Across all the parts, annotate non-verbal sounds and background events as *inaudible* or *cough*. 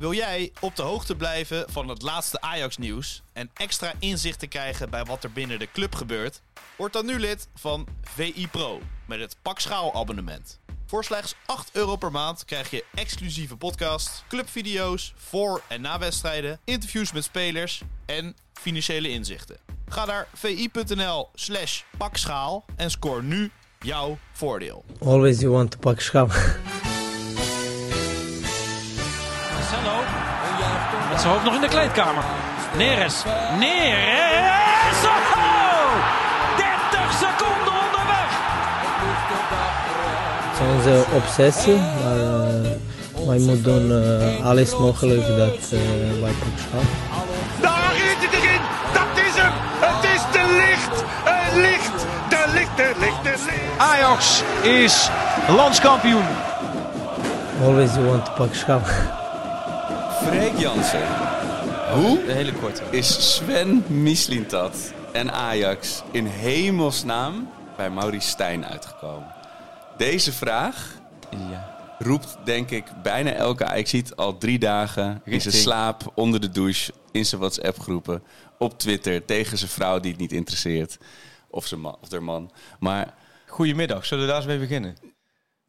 Wil jij op de hoogte blijven van het laatste Ajax-nieuws en extra inzicht te krijgen bij wat er binnen de club gebeurt? Word dan nu lid van VI Pro met het Pak Schaal abonnement. Voor slechts 8 euro per maand krijg je exclusieve podcasts, clubvideo's voor en na wedstrijden, interviews met spelers en financiële inzichten. Ga naar vi.nl slash pakschaal en scoor nu jouw voordeel. Always you want to pak schaal. *laughs* Marcelo. Met zijn hoofd nog in de kleedkamer. Neres. Neres. Oh! 30 seconden onderweg. Het is onze obsessie, maar eh, wij moeten doen eh, alles mogelijk dat eh, wij pak schaal. Daar is het erin. Dat is hem. Het is de licht. Het licht. De licht, de licht, de licht. Ajax is landskampioen. Always you want to pak schaal. Freek Jansen. Hoe De hele korte. is Sven Mislintat en Ajax in hemelsnaam bij Maurice Stijn uitgekomen? Deze vraag Ja. roept denk ik bijna elke Ajaxiet al drie dagen in zijn slaap, onder de douche, in zijn WhatsApp-groepen, op Twitter, tegen zijn vrouw die het niet interesseert. Of zijn man, of haar man. Maar Goedemiddag, zullen we daar eens mee beginnen?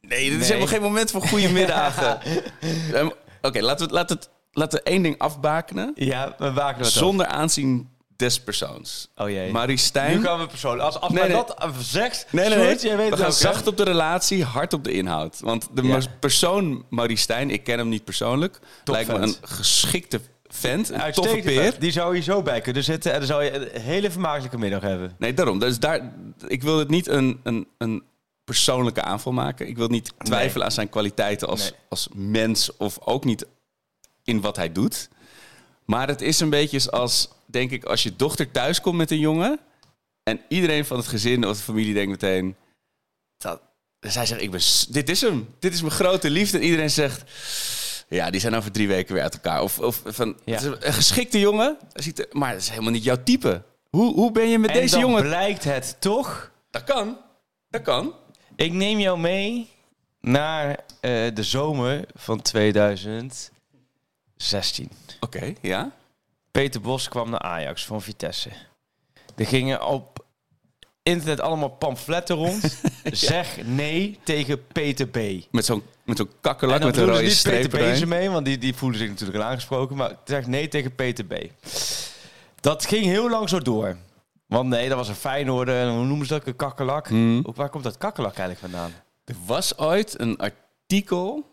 nee, dit is helemaal geen moment voor goede middagen. *laughs* Ehm, Oké, laten we, laten, we, laten we één ding afbakenen. Ja, we waken het Zonder aanzien des persoons. Oh jee. Maurice Stijn... Nu gaan we persoonlijk. Als, als Nee, men nee. dat zegt, Nee, nee, nee. Jij weet we gaan ook, zacht op de relatie, hard op de inhoud. Want de Ja. persoon Maurice Stijn, ik ken hem niet persoonlijk, lijkt me een geschikte vent, een toffe peer. Die zou je zo bij kunnen zitten en dan zou je een hele vermakelijke middag hebben. Nee, daarom. Dus daar, ik wil het niet een, een, een persoonlijke aanval maken. Ik wil niet twijfelen aan zijn kwaliteiten als, Nee. als mens of ook niet in wat hij doet. Maar het is een beetje als, denk ik, als je dochter thuis komt met een jongen en iedereen van het gezin of de familie denkt meteen dat zij zegt, ik ben, dit is hem, dit is mijn grote liefde. En iedereen zegt, ja, die zijn over drie weken weer uit elkaar. Of, of van, Ja. het is een geschikte jongen, maar het is helemaal niet jouw type. Hoe, hoe ben je met en deze dan jongen? blijkt het toch... Dat kan. Dat kan. Ik neem jou mee naar eh, de zomer van 2016. Oké, ja. Peter Bos kwam naar Ajax van Vitesse. Er gingen op internet allemaal pamfletten rond. *laughs* Zeg nee tegen Peter B. Met zo'n met zo'n dan met een rode ze niet Peter Beze erin. mee, want die, die voelde zich natuurlijk al aangesproken. Maar zeg nee tegen Peter B. Dat ging heel lang zo door. Want nee, dat was een Feyenoorder. En hoe noemen ze dat? Een kakkerlak. Hmm. Ook waar komt dat kakkerlak eigenlijk vandaan? Er was ooit een artikel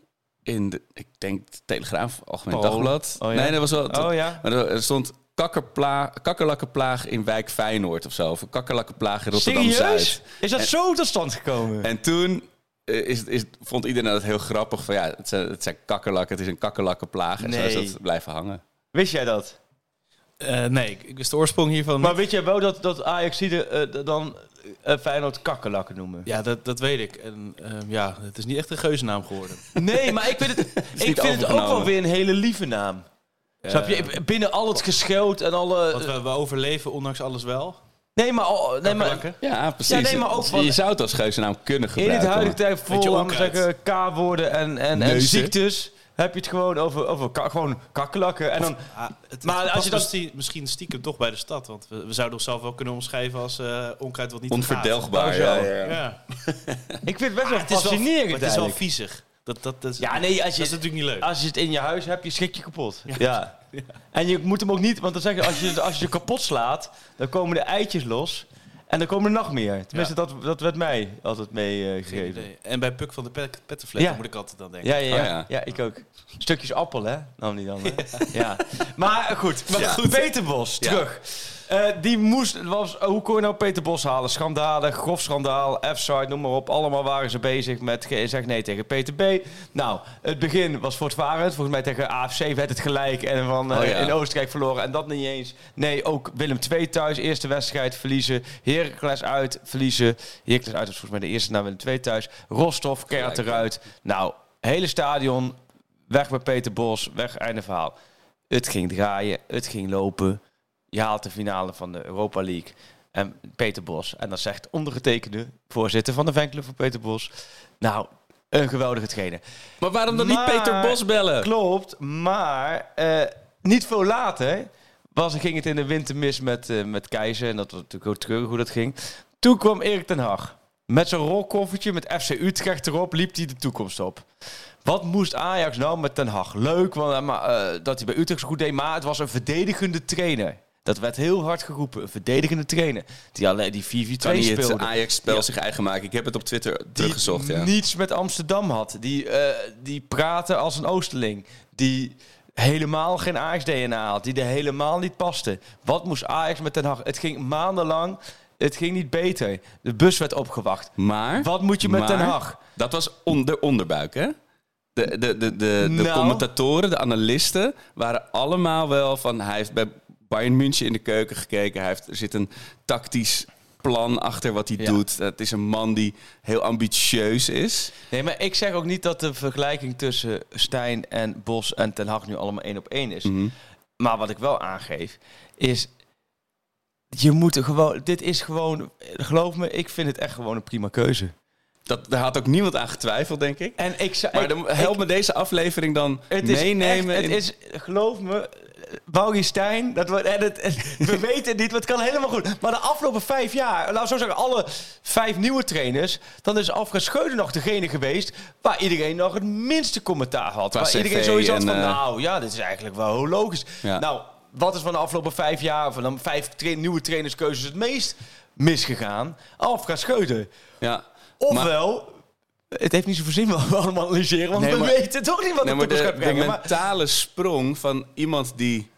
in de, ik denk, Telegraaf, Algemeen Oh. Dagblad. Oh, ja? Nee, dat was wel... Oh ja? Maar er stond kakkerpla, kakkerlakkenplaag in wijk Feyenoord of zo. Of kakkerlakkenplaag in Serieus? Rotterdam-Zuid. Is dat zo tot stand gekomen? En toen eh, is, is, vond iedereen dat heel grappig. Van ja, het zijn, het zijn kakkerlakken, het is een kakkerlakkenplaag. En Nee. zo is dat blijven hangen. Wist jij dat? Eh, nee, ik, ik wist de oorsprong hiervan. Maar weet jij wel dat, dat ajax uh, dan uh, Feyenoord kakkerlakken noemen? Ja, dat, dat weet ik. En ehm, ja, het is niet echt een geuzennaam geworden. *laughs* Nee, maar ik vind het, *laughs* ik vind het ook wel weer een hele lieve naam. Snap je? Binnen al het gescheld en alle... Want we, we overleven ondanks alles wel. Nee, maar... Nee, maar. Ja, precies. Ja, nee, maar ook van- je zou het als geuzennaam kunnen in gebruiken. het huidige tijd vol, zeggen, K-woorden en, en, en ziektes... heb je het gewoon over, over ka- gewoon kakkerlakken. En dan... Ah, het, Maar als je dat- misschien stiekem toch bij de stad. Want we, we zouden onszelf wel kunnen omschrijven als eh, onkruid wat niet Onverdelgbaar. Oh, zo. ja, ja, ja. Ja. *laughs* Ik vind het best wel Het is wel, fascinerend maar het is wel eigenlijk. viezig. Dat, dat, dat, is- Ja, nee, als je, dat is natuurlijk niet leuk. als je het in je huis hebt, je schrik je kapot. Ja. En je moet hem ook niet, want dan zeg je, als je, als je kapot slaat, dan komen de eitjes los. En dan komen er nog meer. Tenminste, dat, dat werd mij altijd meegegeven. Idee. En bij Puk van de Pet- Ja. moet ik altijd aan denken. ja, ja, ja. Oh, ja. ja, ik ook. Stukjes appel, hè? Nam die dan, hè? *laughs* Ja. Maar goed, maar Ja. goed. Peter Bos, Ja. terug. Eh, die moest, was, hoe kon je nou Peter Bos halen? Schandalen, grof schandaal, F-site, noem maar op. Allemaal waren ze bezig met zeg nee tegen Peter B. Nou, het begin was voortvarend. Volgens mij tegen AFC werd het gelijk en van eh, Oh, ja. in Oostenrijk verloren. En dat niet eens. Nee, ook Willem II thuis, eerste wedstrijd verliezen. Heracles uit, verliezen. Heracles uit was volgens mij de eerste naar Willem II thuis. Rostov, Gelijk, eruit. Nou, hele stadion, weg bij Peter Bos, weg, einde verhaal. Het ging draaien, het ging lopen. Je haalt de finale van de Europa League. En Peter Bos. En dan zegt ondergetekende, voorzitter van de fanclub van Peter Bos. Nou, een geweldige trainer. Maar waarom dan niet Peter Bos bellen? Klopt, maar eh, niet veel later was, ging het in de winter mis met, eh, met Keizer. En dat was natuurlijk ook treurig hoe dat ging. Toen kwam Erik ten Hag. Met zijn rolkoffertje met FC Utrecht erop liep hij de toekomst op. Wat moest Ajax nou met Ten Hag? Leuk want, eh, maar, dat hij bij Utrecht zo goed deed, maar het was een verdedigende trainer. Dat werd heel hard geroepen. Een verdedigende trainer. Die alleen die 4-4-2 Kan niet het speelde. Ajax-spel Ja. zich eigen maken? Ik heb het op Twitter Die teruggezocht, ja. niets met Amsterdam had. Die, eh, die praten als een Oosterling. Die helemaal geen Ajax-DNA had. Die er helemaal niet paste. Wat moest Ajax met Den Haag? Het ging maandenlang. Het ging niet beter. De bus werd opgewacht. Maar... Wat moet je met maar, Den Haag? Dat was on, de onderbuik, hè? De, de, de, de, de Nou. commentatoren, de analisten waren allemaal wel van... Hij heeft bij Bayern München in de keuken gekeken. Hij heeft, er zit een tactisch plan achter wat hij Ja. doet. Het is een man die heel ambitieus is. Nee, maar ik zeg ook niet dat de vergelijking tussen Stijn en Bos en Ten Hag nu allemaal één op één is. Mhm. Maar wat ik wel aangeef, is... Je moet er gewoon... Dit is gewoon... Geloof me, ik vind het echt gewoon een prima keuze. Dat, daar had ook niemand aan getwijfeld, denk ik. En ik zou... Maar ik- help me deze aflevering dan Het is meenemen. echt- het in- is, geloof me, Baugie Stijn, dat wordt, en het, en we *laughs* weten het niet, maar het kan helemaal goed. Maar de afgelopen vijf jaar, laten we zo zeggen, alle vijf nieuwe trainers, dan is Alfred Schreuder nog degene geweest waar iedereen nog het minste commentaar had. Qua waar iedereen CV zoiets had en, van, eh, nou ja, dit is eigenlijk wel logisch. Ja. Nou, wat is van de afgelopen vijf jaar, van de vijf tra- nieuwe trainerskeuzes het meest misgegaan? Alfred Schreuder. ja. Ofwel... Het heeft niet zoveel zin wat we allemaal analyseren, want Nee, we weten toch niet wat Nee, maar de, gaat de maar- mentale sprong van iemand die...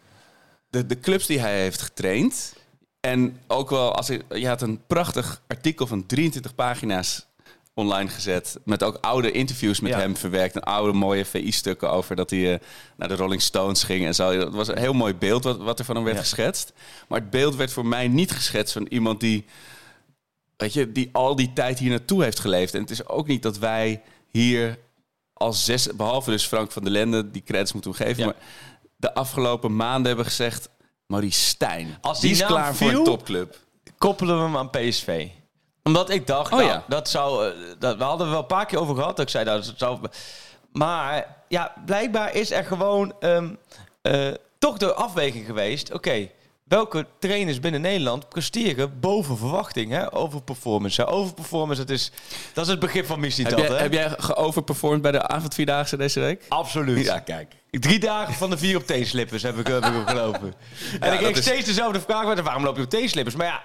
De, de clubs die hij heeft getraind... En ook wel, als ik, je had een prachtig artikel van 23 pagina's online gezet. Met ook oude interviews met Ja. hem verwerkt. En oude mooie VI-stukken over dat hij eh, naar de Rolling Stones ging en zo. Dat was een heel mooi beeld wat, wat er van hem werd Ja. geschetst. Maar het beeld werd voor mij niet geschetst van iemand die, weet je, die al die tijd hier naartoe heeft geleefd. En het is ook niet dat wij hier als zes, behalve dus Frank van der Lende, die credits moeten geven. Ja. Maar de afgelopen maanden hebben gezegd, Maurice Stijn, Als die die is klaar voor een topclub. koppelen we hem aan PSV. Omdat ik dacht, Oh nou, ja. dat zou... eh, Dat, we hadden er wel een paar keer over gehad. Dat ik zei, nou, dat zou... Maar ja, blijkbaar is er gewoon ehm, eh, toch de afweging geweest. Oké, welke trainers binnen Nederland presteren boven verwachting? Hè? Over performance. Hè? Over performance, dat is, dat is het begrip van missie Heb jij, heb jij geoverperformed bij de avondvierdaagse deze week? Absoluut. Ja, kijk. Drie dagen van de vier op teenslippers heb ik, heb ik opgelopen. *laughs* en ik kreeg is- steeds dezelfde vraag. Waarom loop je op teenslippers? Maar ja,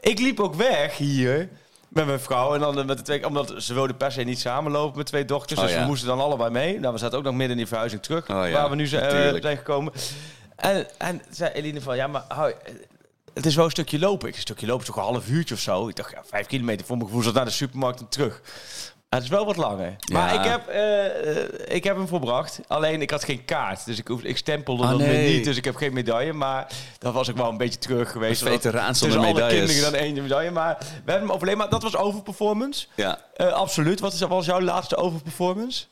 ik liep ook weg hier met mijn vrouw. En dan met de twee... Omdat ze wilden per se niet samenlopen met twee dochters. Oh, dus ja. we moesten dan allebei mee. Nou, we zaten ook nog midden in die verhuizing terug. Oh, ja, waar we nu zijn, eh, zijn gekomen. En, en zei Eline van... Ja, maar hou, het is wel een stukje lopen. Ik een stukje lopen is toch een half uurtje of zo. Ik dacht, ja, vijf kilometer voor mijn gevoel. Zat naar de supermarkt en terug. Het is wel wat langer. Maar ik heb, eh, ik heb hem volbracht. Alleen ik had geen kaart. Dus ik, hoef, ik stempelde Ah, weer niet. Dus ik heb geen medaille. Maar dat was ik wel een beetje terug geweest. Veteraan zonder tussen alle medailles. kinderen dan één medaille. Maar we hebben hem overleefd. Maar dat was overperformance. Ja. Eh, absoluut. Wat is, was jouw laatste overperformance?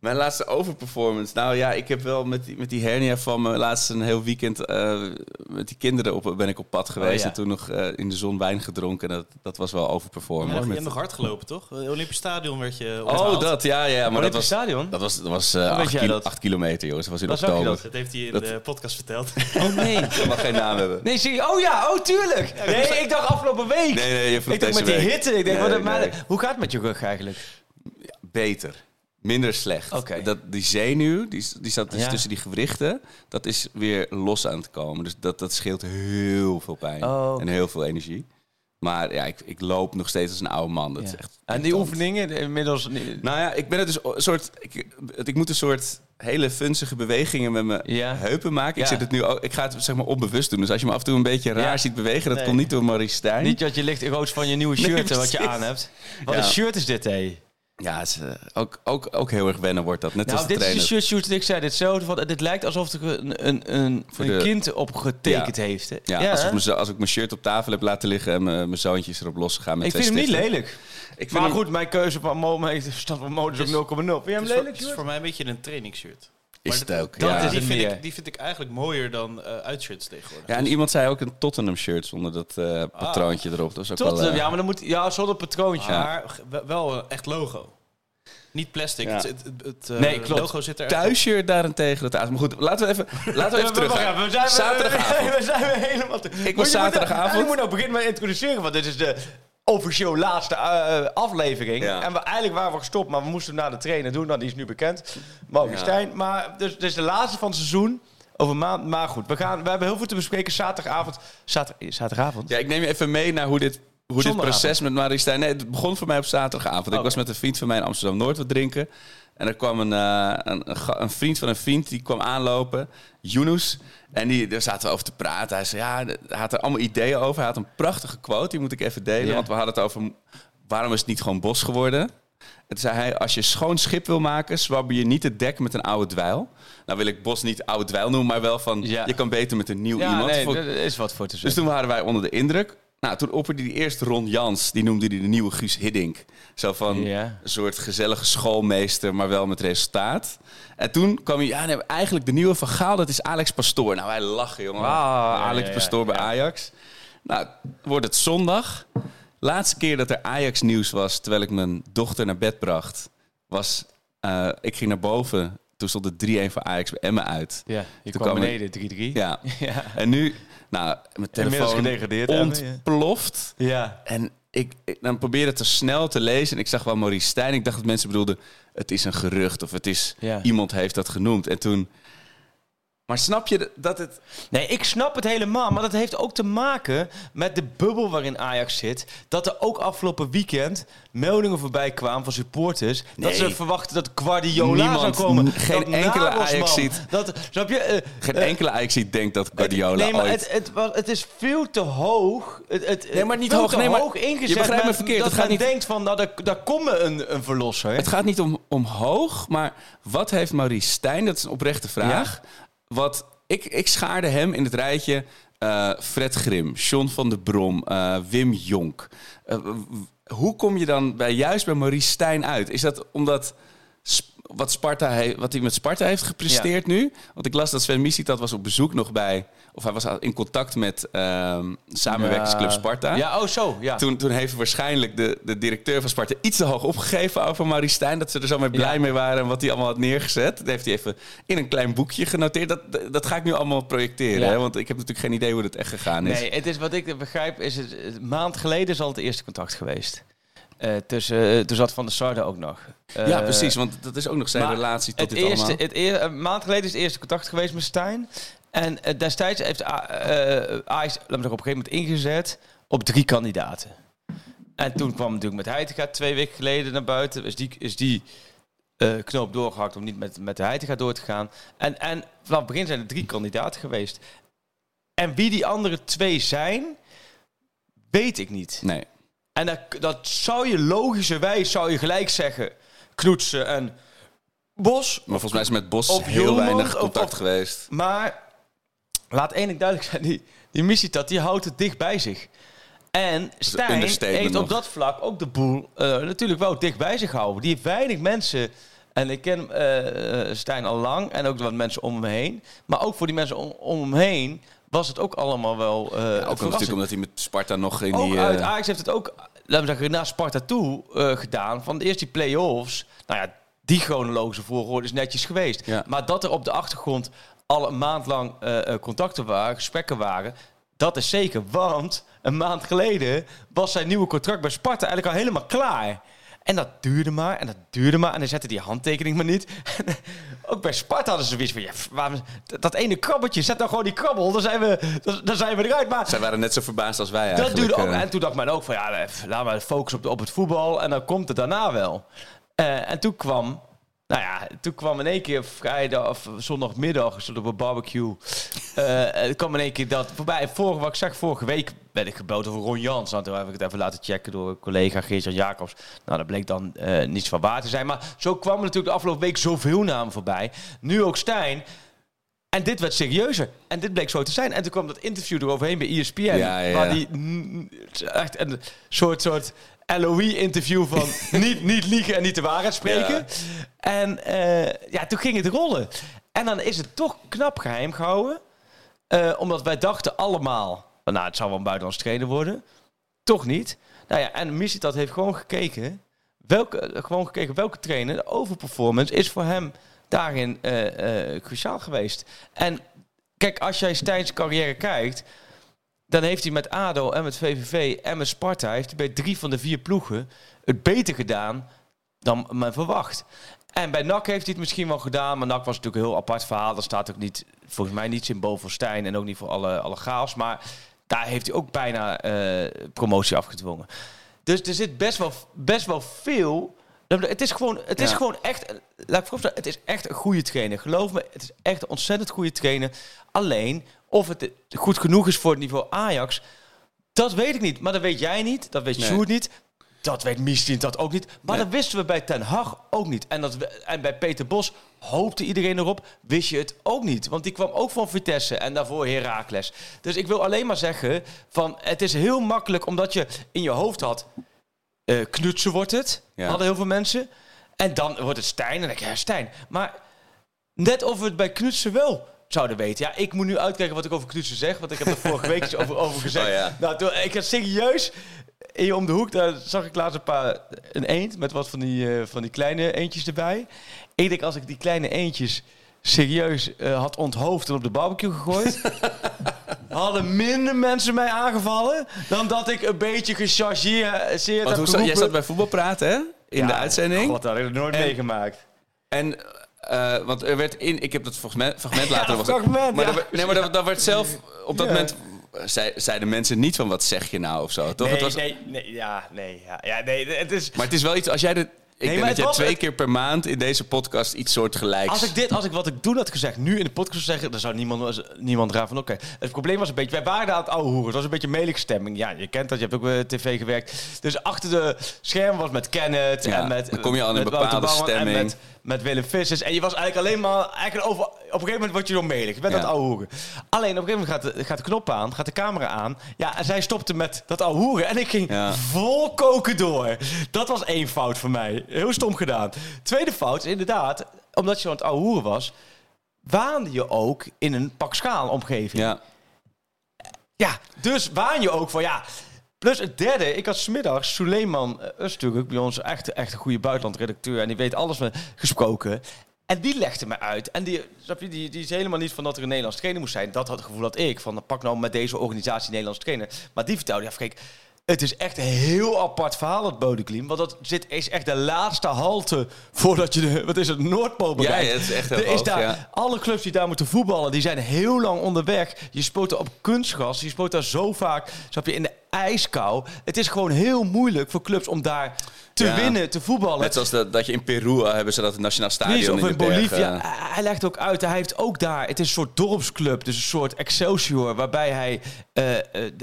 Mijn laatste overperformance. Nou ja, ik heb wel met die, met die hernia van me laatst een heel weekend eh, met die kinderen op, ben ik op pad geweest. Oh, ja. En toen nog eh, in de zon wijn gedronken. Dat, dat was wel Je overperformen. hebt, je hebt nog hard gelopen, toch? Eh, Olympisch Stadion werd je oh, dat, ja, ja. Maar dat Olympisch was, stadion? dat was, dat was acht, jij kilo- dat? acht kilometer, jongens. Dat was in je oktober. dat? Dat heeft hij in Dat- de podcast verteld. *laughs* Oh nee, *laughs* ik mag geen naam hebben. Nee, zie je? Oh ja, oh tuurlijk. Nee, ik dacht afgelopen week. Nee, nee, je vroeg ik dacht met die hitte. Ik denk, Nee, wat, maar, nee. hoe gaat het met je rug eigenlijk? Beter. Minder slecht. Dat, die zenuw, die, die zat dus Ja. tussen die gewrichten, dat is weer los aan het komen. Dus dat, dat scheelt heel veel pijn Oh, en heel veel energie. Maar ja, ik, ik loop nog steeds als een oude man. Dat is echt En die oefeningen inmiddels... Nou ja, ik ben het dus een soort. Ik, ik moet een soort hele funzige bewegingen met mijn Ja. heupen maken. Ja. Ik, zit het nu ook, ik ga het zeg maar onbewust doen. Dus als je me af en toe een beetje raar Ja. ziet bewegen, dat Nee. komt niet door Maurice Stijn. Niet dat je licht rood van je nieuwe shirt en wat je aan hebt. Wat een shirt is dit, hé? Ja, is, eh, ook, ook, ook heel erg wennen wordt dat. Net Nou, als dit is trainer. de shirt shoot ik zei. Hetzelfde van, dit lijkt alsof er een, een, een, Voor een de- kind op getekend heeft. Hè? Ja, als, ik mijn, zo- als ik mijn shirt op tafel heb laten liggen en mijn, mijn zoontjes erop losgegaan met ik twee vind hem niet lelijk. Ik vind Maar hem- goed, mijn keuze van Mo- stand van modus Dus- ook 0,0. Vind je hem is, voor, lelijk, het is voor mij een beetje een trainingsshirt. Is Maar het dat- ook, dat ja. is Die het vind, ik, die vind ik eigenlijk mooier dan eh uitshirts tegenwoordig. Ja, en Dus- iemand zei ook een Tottenham shirt zonder dat eh, patroontje erop. Dat is ook Tot, wel, eh, ja, maar dan moet... Ja, zonder patroontje. maar wel- een echt logo. Niet plastic. Ja. Het, het, het, het, eh, Nee, klopt. logo zit er Thuisje daarentegen, dat Maar goed, laten we even, *laughs* laten we even terug. We zijn, Zaterdagavond. *laughs* We zijn weer helemaal... te- Ik was zaterdagavond. Je moet nou beginnen met introduceren, want dit is de officieel laatste eh, aflevering. Ja. En we, eigenlijk waren we gestopt, maar we moesten hem naar de trainer doen. Nou, die is nu bekend. Mogen Ja. Stijn. Maar dus, is de laatste van het seizoen. Over maand. Maar goed, we, gaan, we hebben heel veel te bespreken. Zaterdagavond. Zater, zaterdagavond? Ja, ik neem je even mee naar hoe dit, hoe dit proces met Marie Stijn... Nee, het begon voor mij op zaterdagavond. Ik was met een vriend van mij in Amsterdam-Noord wat drinken. En er kwam een, eh, een, een, vriend van een vriend, die kwam aanlopen. Yunus. En die, daar zaten we over te praten. Hij zei, ja, hij had er allemaal ideeën over. Hij had een prachtige quote, die moet ik even delen. Want we hadden het over, waarom is het niet gewoon bos geworden? En toen zei hij, als je schoon schip wil maken, zwabber je niet het dek met een oude dweil. Nou wil ik bos niet oude dweil noemen, maar wel van, Ja. je kan beter met een nieuw Ja, iemand. nee, er is wat voor te dus zeggen. toen waren wij onder de indruk. Nou, toen opperde hij eerst Ron Jans. Die noemde hij de nieuwe Guus Hiddink. Zo van Ja. een soort gezellige schoolmeester, maar wel met resultaat. En toen kwam hij, ja, nee, eigenlijk de nieuwe van Gaal, dat is Alex Pastoor. Nou, wij lachen, jongen. Ah, Alex ja, Pastoor bij ja. Ajax. Nou, wordt het zondag. Laatste keer dat er Ajax nieuws was, terwijl ik mijn dochter naar bed bracht, was, eh, ik ging naar boven. Toen stond het 3-1 voor Ajax bij Emmen uit. Ja, je Toen kwam beneden, 3-3. Ja. *laughs* Ja. En nu, nou, mijn telefoon gedegradeerd, Emmen, ja. ontploft. Ja. En ik, ik dan probeerde het te snel te lezen. En ik zag wel Maurice Stijn. Ik dacht dat mensen bedoelden, het is een gerucht. Of het is, Ja. iemand heeft dat genoemd. En toen... Maar snap je dat het... Nee, ik snap het helemaal. Maar dat heeft ook te maken met de bubbel waarin Ajax zit. Dat er ook afgelopen weekend meldingen voorbij kwamen van supporters. Dat ze verwachten dat Guardiola Niemand, zou komen. geen dat enkele Nagelsman, Ajaxiet. Dat, snap je? eh, Geen eh, enkele Ajax denkt dat Guardiola Nee, maar ooit... het, het, was- het is veel te hoog. Het, het, Nee, maar niet hoog, nee, maar hoog ingezet. je begrijpt me verkeerd, Dat het gaat men niet- denkt van, nou, daar, daar komt een, een verlosser. Het gaat niet om omhoog, maar wat heeft Maurice Stijn? Dat is een oprechte vraag. Wat, ik, ik schaarde hem in het rijtje eh, Fred Grim, John van der Brom, eh, Wim Jonk. Eh, hoe kom je dan bij, juist bij Maurice Stijn uit? Is dat omdat wat, Sparta wat hij met Sparta heeft gepresteerd nu? Want ik las dat Sven Mislitat was op bezoek nog bij... of hij was in contact met ehm samenwerkingsclub Sparta. Ja, oh zo. Ja. Toen, toen heeft waarschijnlijk de, de directeur van Sparta iets te hoog opgegeven over Maurice Stijn. Dat ze er zo mee blij Ja. mee waren en wat hij allemaal had neergezet. Dat heeft hij even in een klein boekje genoteerd. Dat, dat, ga ik nu allemaal projecteren. Ja. Hè? Want ik heb natuurlijk geen idee hoe het echt gegaan is. Nee, het is wat ik begrijp, is het, een maand geleden is al het eerste contact geweest. Eh tussen, eh, toen zat Van der Sar er ook nog. ja, Eh, precies. Want dat is ook nog zijn relatie tot het dit eerste, allemaal. het eer- een maand geleden is het eerste contact geweest met Stijn. En eh, destijds heeft eh, Ajax, laat me zeggen, op een gegeven moment ingezet op drie kandidaten. En toen kwam natuurlijk met Heitinga twee weken geleden naar buiten. Is die, is die eh, knoop doorgehakt om niet met, met de Heitinga door te gaan. En, en vanaf het begin zijn er drie kandidaten geweest. En wie die andere twee zijn, weet ik niet. Nee. En dat, dat zou je logischerwijs zou je gelijk zeggen. Knoetsen en Bos. Maar volgens mij is met Bos heel weinig contact geweest. Maar laat één ding duidelijk zijn. Die, die missie dat die houdt het dicht bij zich. En Stijn understatement heeft op dat vlak ook de boel eh, natuurlijk wel dicht bij zich gehouden. Die heeft weinig mensen... En ik ken eh, eh, Stijn al lang en ook wat mensen om hem heen. Maar ook voor die mensen om, om hem heen was het ook allemaal wel eh Ook verrassend. natuurlijk omdat hij met Sparta nog in Ook die... uit Ajax heeft het ook, laten we zeggen, naar Sparta toe gedaan. Van eerst die play-offs. Nou ja, die chronologische volgorde is netjes geweest. Ja. Maar dat er op de achtergrond al een maand lang eh, eh, contacten waren, gesprekken waren... Dat is zeker, want een maand geleden was zijn nieuwe contract bij Sparta eigenlijk al helemaal klaar. En dat duurde maar en dat duurde maar. En dan zette die handtekening maar niet. *laughs* ook bij Sparta hadden ze zoiets van... Ja, waarom- dat, dat ene krabbeltje, zet dan gewoon die krabbel. Dan zijn we, dan, dan zijn we eruit. Maar Zij waren net zo verbaasd als wij dat eigenlijk. duurde ook. eh. En toen dacht men ook van ja, laten we focussen op, op het voetbal en dan komt het daarna wel. En toen kwam, nou ja, toen kwam in één keer vrijdag of zondagmiddag, zo op een barbecue, eh, kwam in één keer dat voorbij. Vorige, wat ik zeg, vorige week werd ik gebeld over Ron Jans. Nou, toen heb ik het even laten checken door een collega Geert-Jan Jacobs. Nou, dat bleek dan eh, niets van waar te zijn. Maar zo kwam er natuurlijk de afgelopen week zoveel namen voorbij. Nu ook Stijn. En dit werd serieuzer. En dit bleek zo te zijn. En toen kwam dat interview eroverheen bij ESPN. Ja, ja, Waar die echt een soort, soort LOE-interview van *laughs* niet, niet liegen en niet de waarheid spreken. Ja. En eh, ja, toen ging het rollen. En dan is het toch knap geheim gehouden. Eh, omdat wij dachten allemaal, nou, het zou wel een buitenlands trainer worden. Toch niet. Nou ja, en Missie dat heeft gewoon gekeken welke, gewoon gekeken welke trainer, de overperformance, is voor hem daarin eh, cruciaal geweest. En kijk, als jij Stijn's carrière kijkt, dan heeft hij met ADO en met VVV en met Sparta, heeft hij bij drie van de vier ploegen het beter gedaan dan men verwacht. En bij NAC heeft hij het misschien wel gedaan, maar NAC was natuurlijk een heel apart verhaal. Dat staat ook niet, volgens mij niet symbool voor Stijn en ook niet voor alle, alle chaos. Maar daar heeft hij ook bijna eh, promotie afgedwongen. Dus er zit best wel, best wel veel. Het is gewoon, het is gewoon echt, laat ik vooropstellen, het is echt een goede trainer. Geloof me, het is echt een ontzettend goede trainer. Alleen, of het goed genoeg is voor het niveau Ajax, dat weet ik niet. Maar dat weet jij niet, dat weet Nee. Sjoerd niet. Dat weet Mistin dat ook niet. Maar Nee. dat wisten we bij Ten Hag ook niet. En, dat we, en bij Peter Bos hoopte iedereen erop. Wist je het ook niet. Want die kwam ook van Vitesse en daarvoor Heracles. Dus ik wil alleen maar zeggen... Van, het is heel makkelijk omdat je in je hoofd had... eh, knutsen wordt het. Ja. Hadden heel veel mensen. En dan wordt het Stijn. En dan denk je, ja, Stijn. Maar net of we het bij knutsen wel zouden weten. Ja, ik moet nu uitkijken wat ik over knutsen zeg. Want ik heb er *laughs* vorige week iets over, over gezegd. Oh ja. Nou, toen, ik had serieus... Hier om de hoek, daar zag ik laatst een paar... Een eend met wat van die, eh, van die kleine eendjes erbij. Ik denk, als ik die kleine eendjes serieus eh, had onthoofd en op de barbecue gegooid... *laughs* hadden minder mensen mij aangevallen... dan dat ik een beetje gechargeerd heb Want hoe zat, jij zat bij voetbal praten, hè? In de uitzending. God, dat heb ik nooit En- meegemaakt. En, eh, want er werd in, ik heb dat fragment, fragment *laughs* later nog fragment, maar ja. nee, maar dat, dat werd zelf, *laughs* op dat Ja. moment eh, zei, zeiden mensen niet van wat zeg je nou of zo, toch? Nee, het was, nee, nee, ja, nee, ja, ja, nee, het is... Maar het is wel iets, als jij de, ik maar denk dat jij was- twee het- keer per maand in deze podcast iets soortgelijks... Als ik dit, als ik wat ik toen had gezegd, nu in de podcast zou zeggen, dan zou niemand, niemand raar van oké. Het probleem was een beetje, wij waren daar aan het ouwe hoeren. Het was een beetje melige stemming. Ja, je kent dat, je hebt ook bij tv gewerkt. Dus achter de schermen was met Kenneth Ja, en met... dan kom je al in een bepaalde stemming. En met, met Willem Vissers. En je was eigenlijk alleen maar, eigenlijk over, op een gegeven moment word je door melig. Je bent Ja. het ouwe hoeren. Alleen op een gegeven moment gaat de, gaat de knop aan, gaat de camera aan. Ja, en zij stopte met dat ouwe hoeren. En ik ging Ja. vol koken door. Dat was één fout voor mij. Heel stom gedaan. Tweede fout is inderdaad, omdat je zo aan het ouwe hoeren was, waande je ook in een pak schaal omgeving. Ja, Ja, dus waan je ook van ja. Plus het derde, ik had smiddags Suleiman uh, Öztürk, bij ons echt, echt een goede buitenlandredacteur en die weet alles van gesproken. En die legde me uit. En die, snap je, die, die is helemaal niet van dat er een Nederlands trainer moest zijn. Dat had het gevoel dat ik. Van pak nou met deze organisatie Nederlands trainer. Maar die vertelde, ja, kijk, het is echt een heel apart verhaal, dat Bodeklim. Want dat zit, is echt de laatste halte voordat je de, wat is het, Noordpool bereikt. ja, het is echt heel Er is daar, ja. alle clubs die daar moeten voetballen, die zijn heel lang onderweg. Je speelt daar op kunstgras, je speelt daar zo vaak, snap je, in de ijskou. Het is gewoon heel moeilijk voor clubs om daar te Ja. winnen, te voetballen. net zoals dat, dat je in Peru eh, hebben ze dat het Nationaal Stadion of in. Bolivia. Hij legt ook uit, hij heeft ook daar... Het is een soort dorpsclub, dus een soort Excelsior... waarbij hij eh, eh,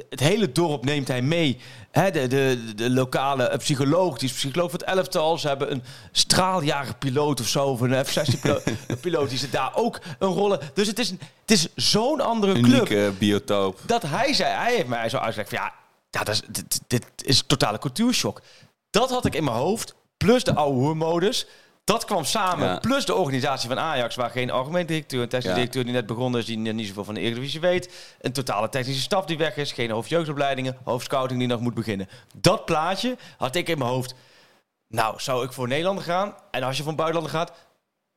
het hele dorp neemt hij mee. De, de, de lokale psycholoog, die is psycholoog van het elftal. Ze hebben een straaljagerpiloot of zo, of een F-16-piloot... *laughs* die zit daar ook een rol in. Dus het is, het is zo'n andere club Unieke biotoop. dat hij zei, hij heeft mij zo uitgelegd van ja, ja dat is, dit, dit is een totale cultuurshock. Dat had ik in mijn hoofd, plus de oude hoermodus. Dat kwam samen, Ja. plus de organisatie van Ajax, waar geen algemeen directeur, een technisch Ja. directeur die net begonnen is, die niet zoveel van de Eredivisie weet. Een totale technische staf die weg is, geen hoofdjeugdopleidingen, hoofdscouting die nog moet beginnen. Dat plaatje had ik in mijn hoofd. Nou, zou ik voor Nederlander gaan? En als je van buitenlander gaat,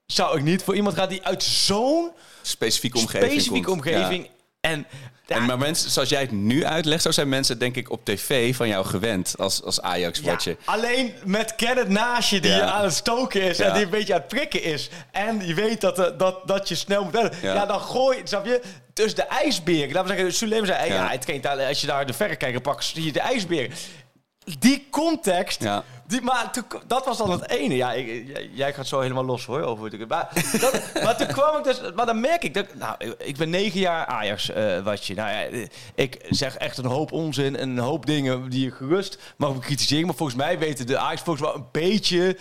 zou ik niet voor iemand gaan die uit zo'n Specifieke omgeving specifieke komt. omgeving... En, Ja. En maar mensen, zoals jij het nu uitlegt, zo zijn mensen denk ik op tv van jou gewend als, als Ajax-watcher. Ja, alleen met Kenneth naast je die Ja. je aan het stoken is en die een beetje aan het prikken is. En je weet dat, eh, dat, dat je snel moet. Ja. Dan gooi je, snap je, tussen de ijsberen. Laten we zeggen, Sulem zei, ja. Ja. het taal- als je daar de verrekijker pakt, zie je de ijsberen. Die context, Ja. die, maar toen, dat was dan het ene. Ja, ik, jij- gaat zo helemaal los hoor. Over het, maar, dat, maar toen kwam ik dus, maar dan merk ik dat, nou, ik- ben negen jaar Ajax, eh watje. Nou ja, eh, ik zeg echt een hoop onzin en een hoop dingen die je gerust mag bekritiseren. Maar volgens mij weten de Ajax volgens wel een beetje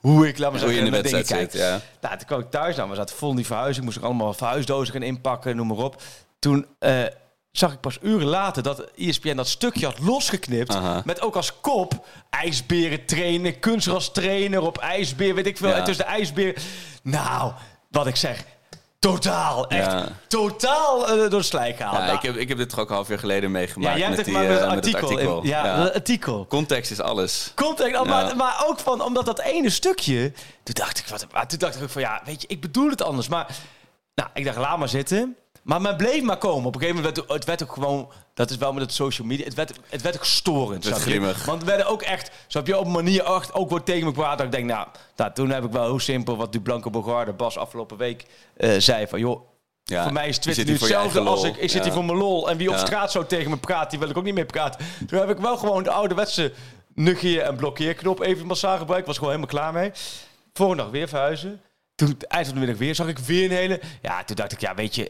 hoe ik, laat maar zeggen, in de naar dingen kijk. zit, ja. Nou, toen kwam ik thuis aan. We zaten vol in die verhuizing. Moest ik allemaal verhuisdozen gaan inpakken, noem maar op. Toen eh, zag ik pas uren later dat ESPN dat stukje had losgeknipt. Met ook als kop ijsberen trainen, kunstgras trainer op ijsbeer, weet ik veel. Ja. En tussen de ijsbeer... Nou, wat ik zeg... totaal, echt Ja. totaal eh, door de slijk gehaald. Ja, Nou, ik, heb, ik heb dit toch ook een half jaar geleden meegemaakt. ja, jij hebt met, het die, gemaakt met het artikel. in- ja, Ja. het artikel. Context is alles. Contact, oh, maar, maar ook van, omdat dat ene stukje... Toen dacht ik, wat, maar toen dacht ik ook van, ja, weet je, ik bedoel het anders. Maar, nou, ik dacht, laat maar zitten. Maar men bleef maar komen. Op een gegeven moment werd het, het werd ook gewoon... Dat is wel met het social media. Het werd, het werd ook storend. je? grimmig. Want we werden ook echt... Zo heb je op een manier echt ook wat tegen me kwaad. Dat ik denk, nou, nou, toen heb ik wel heel simpel... Wat Dublanco Bogarde, Bas, afgelopen week eh, zei. Van, joh, Ja, voor mij is Twitter nu hetzelfde als ik. Ik zit hier voor mijn lol. En wie op straat zo tegen me praat, die wil ik ook niet meer praten. Toen heb ik wel gewoon de ouderwetse negeer- en blokkeerknop even massaal gebruikt. Was gewoon helemaal klaar mee. Volgende dag weer verhuizen. Toen, eind van de middag weer, zag ik weer een hele... Ja, toen dacht ik, ja, weet je...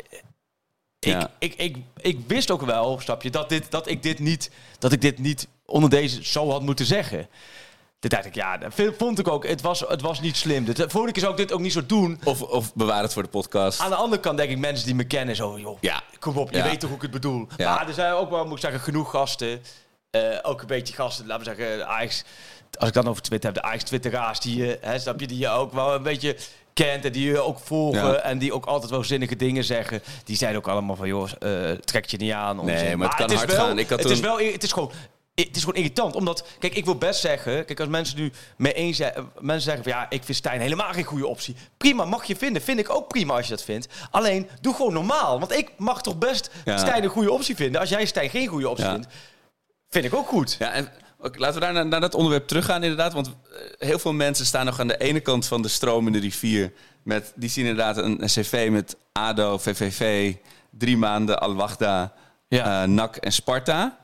Ik, Ja. ik, ik, ik wist ook wel, snap je, dat, dit, dat, ik dit niet, dat ik dit niet onder deze zo had moeten zeggen. Toen dacht ik, ja, dat vond ik ook. Het was, het was niet slim. De volgende keer zou ik dit ook niet zo doen. Of, of bewaar het voor de podcast. Aan de andere kant denk ik mensen die me kennen zo, joh, Ja. kom op, je Ja. weet toch hoe ik het bedoel. Ja. Maar er zijn ook wel, moet ik zeggen, genoeg gasten. Eh, ook een beetje gasten, laten we zeggen, Ajax. Als ik dan over Twitter heb, de Ajax Twitteraars die je, hè, snap je, die je ook wel een beetje kent en die je ook volgen Ja. en die ook altijd wel zinnige dingen zeggen. Die zeiden ook allemaal van, joh, eh trek je niet aan. Nee, maar het kan hard wel, gaan. Ik had het is wel, het is gewoon... Het is gewoon irritant, omdat... Kijk, ik wil best zeggen... Kijk, als mensen nu mee eens zijn... Mensen zeggen van, ja, ik vind Stijn helemaal geen goede optie. Prima, mag je vinden. Vind ik ook prima als je dat vindt. Alleen, doe gewoon normaal. Want ik mag toch best Ja. Stijn een goede optie vinden. Als jij Stijn geen goede optie Ja. vindt, vind ik ook goed. Ja, en laten we daar naar, naar dat onderwerp teruggaan inderdaad. Want eh, heel veel mensen staan nog aan de ene kant van de stromende rivier. Met, die zien inderdaad een, een cv met ADO, VVV, drie maanden, Al-Wahda, Ja. eh, NAC en Sparta.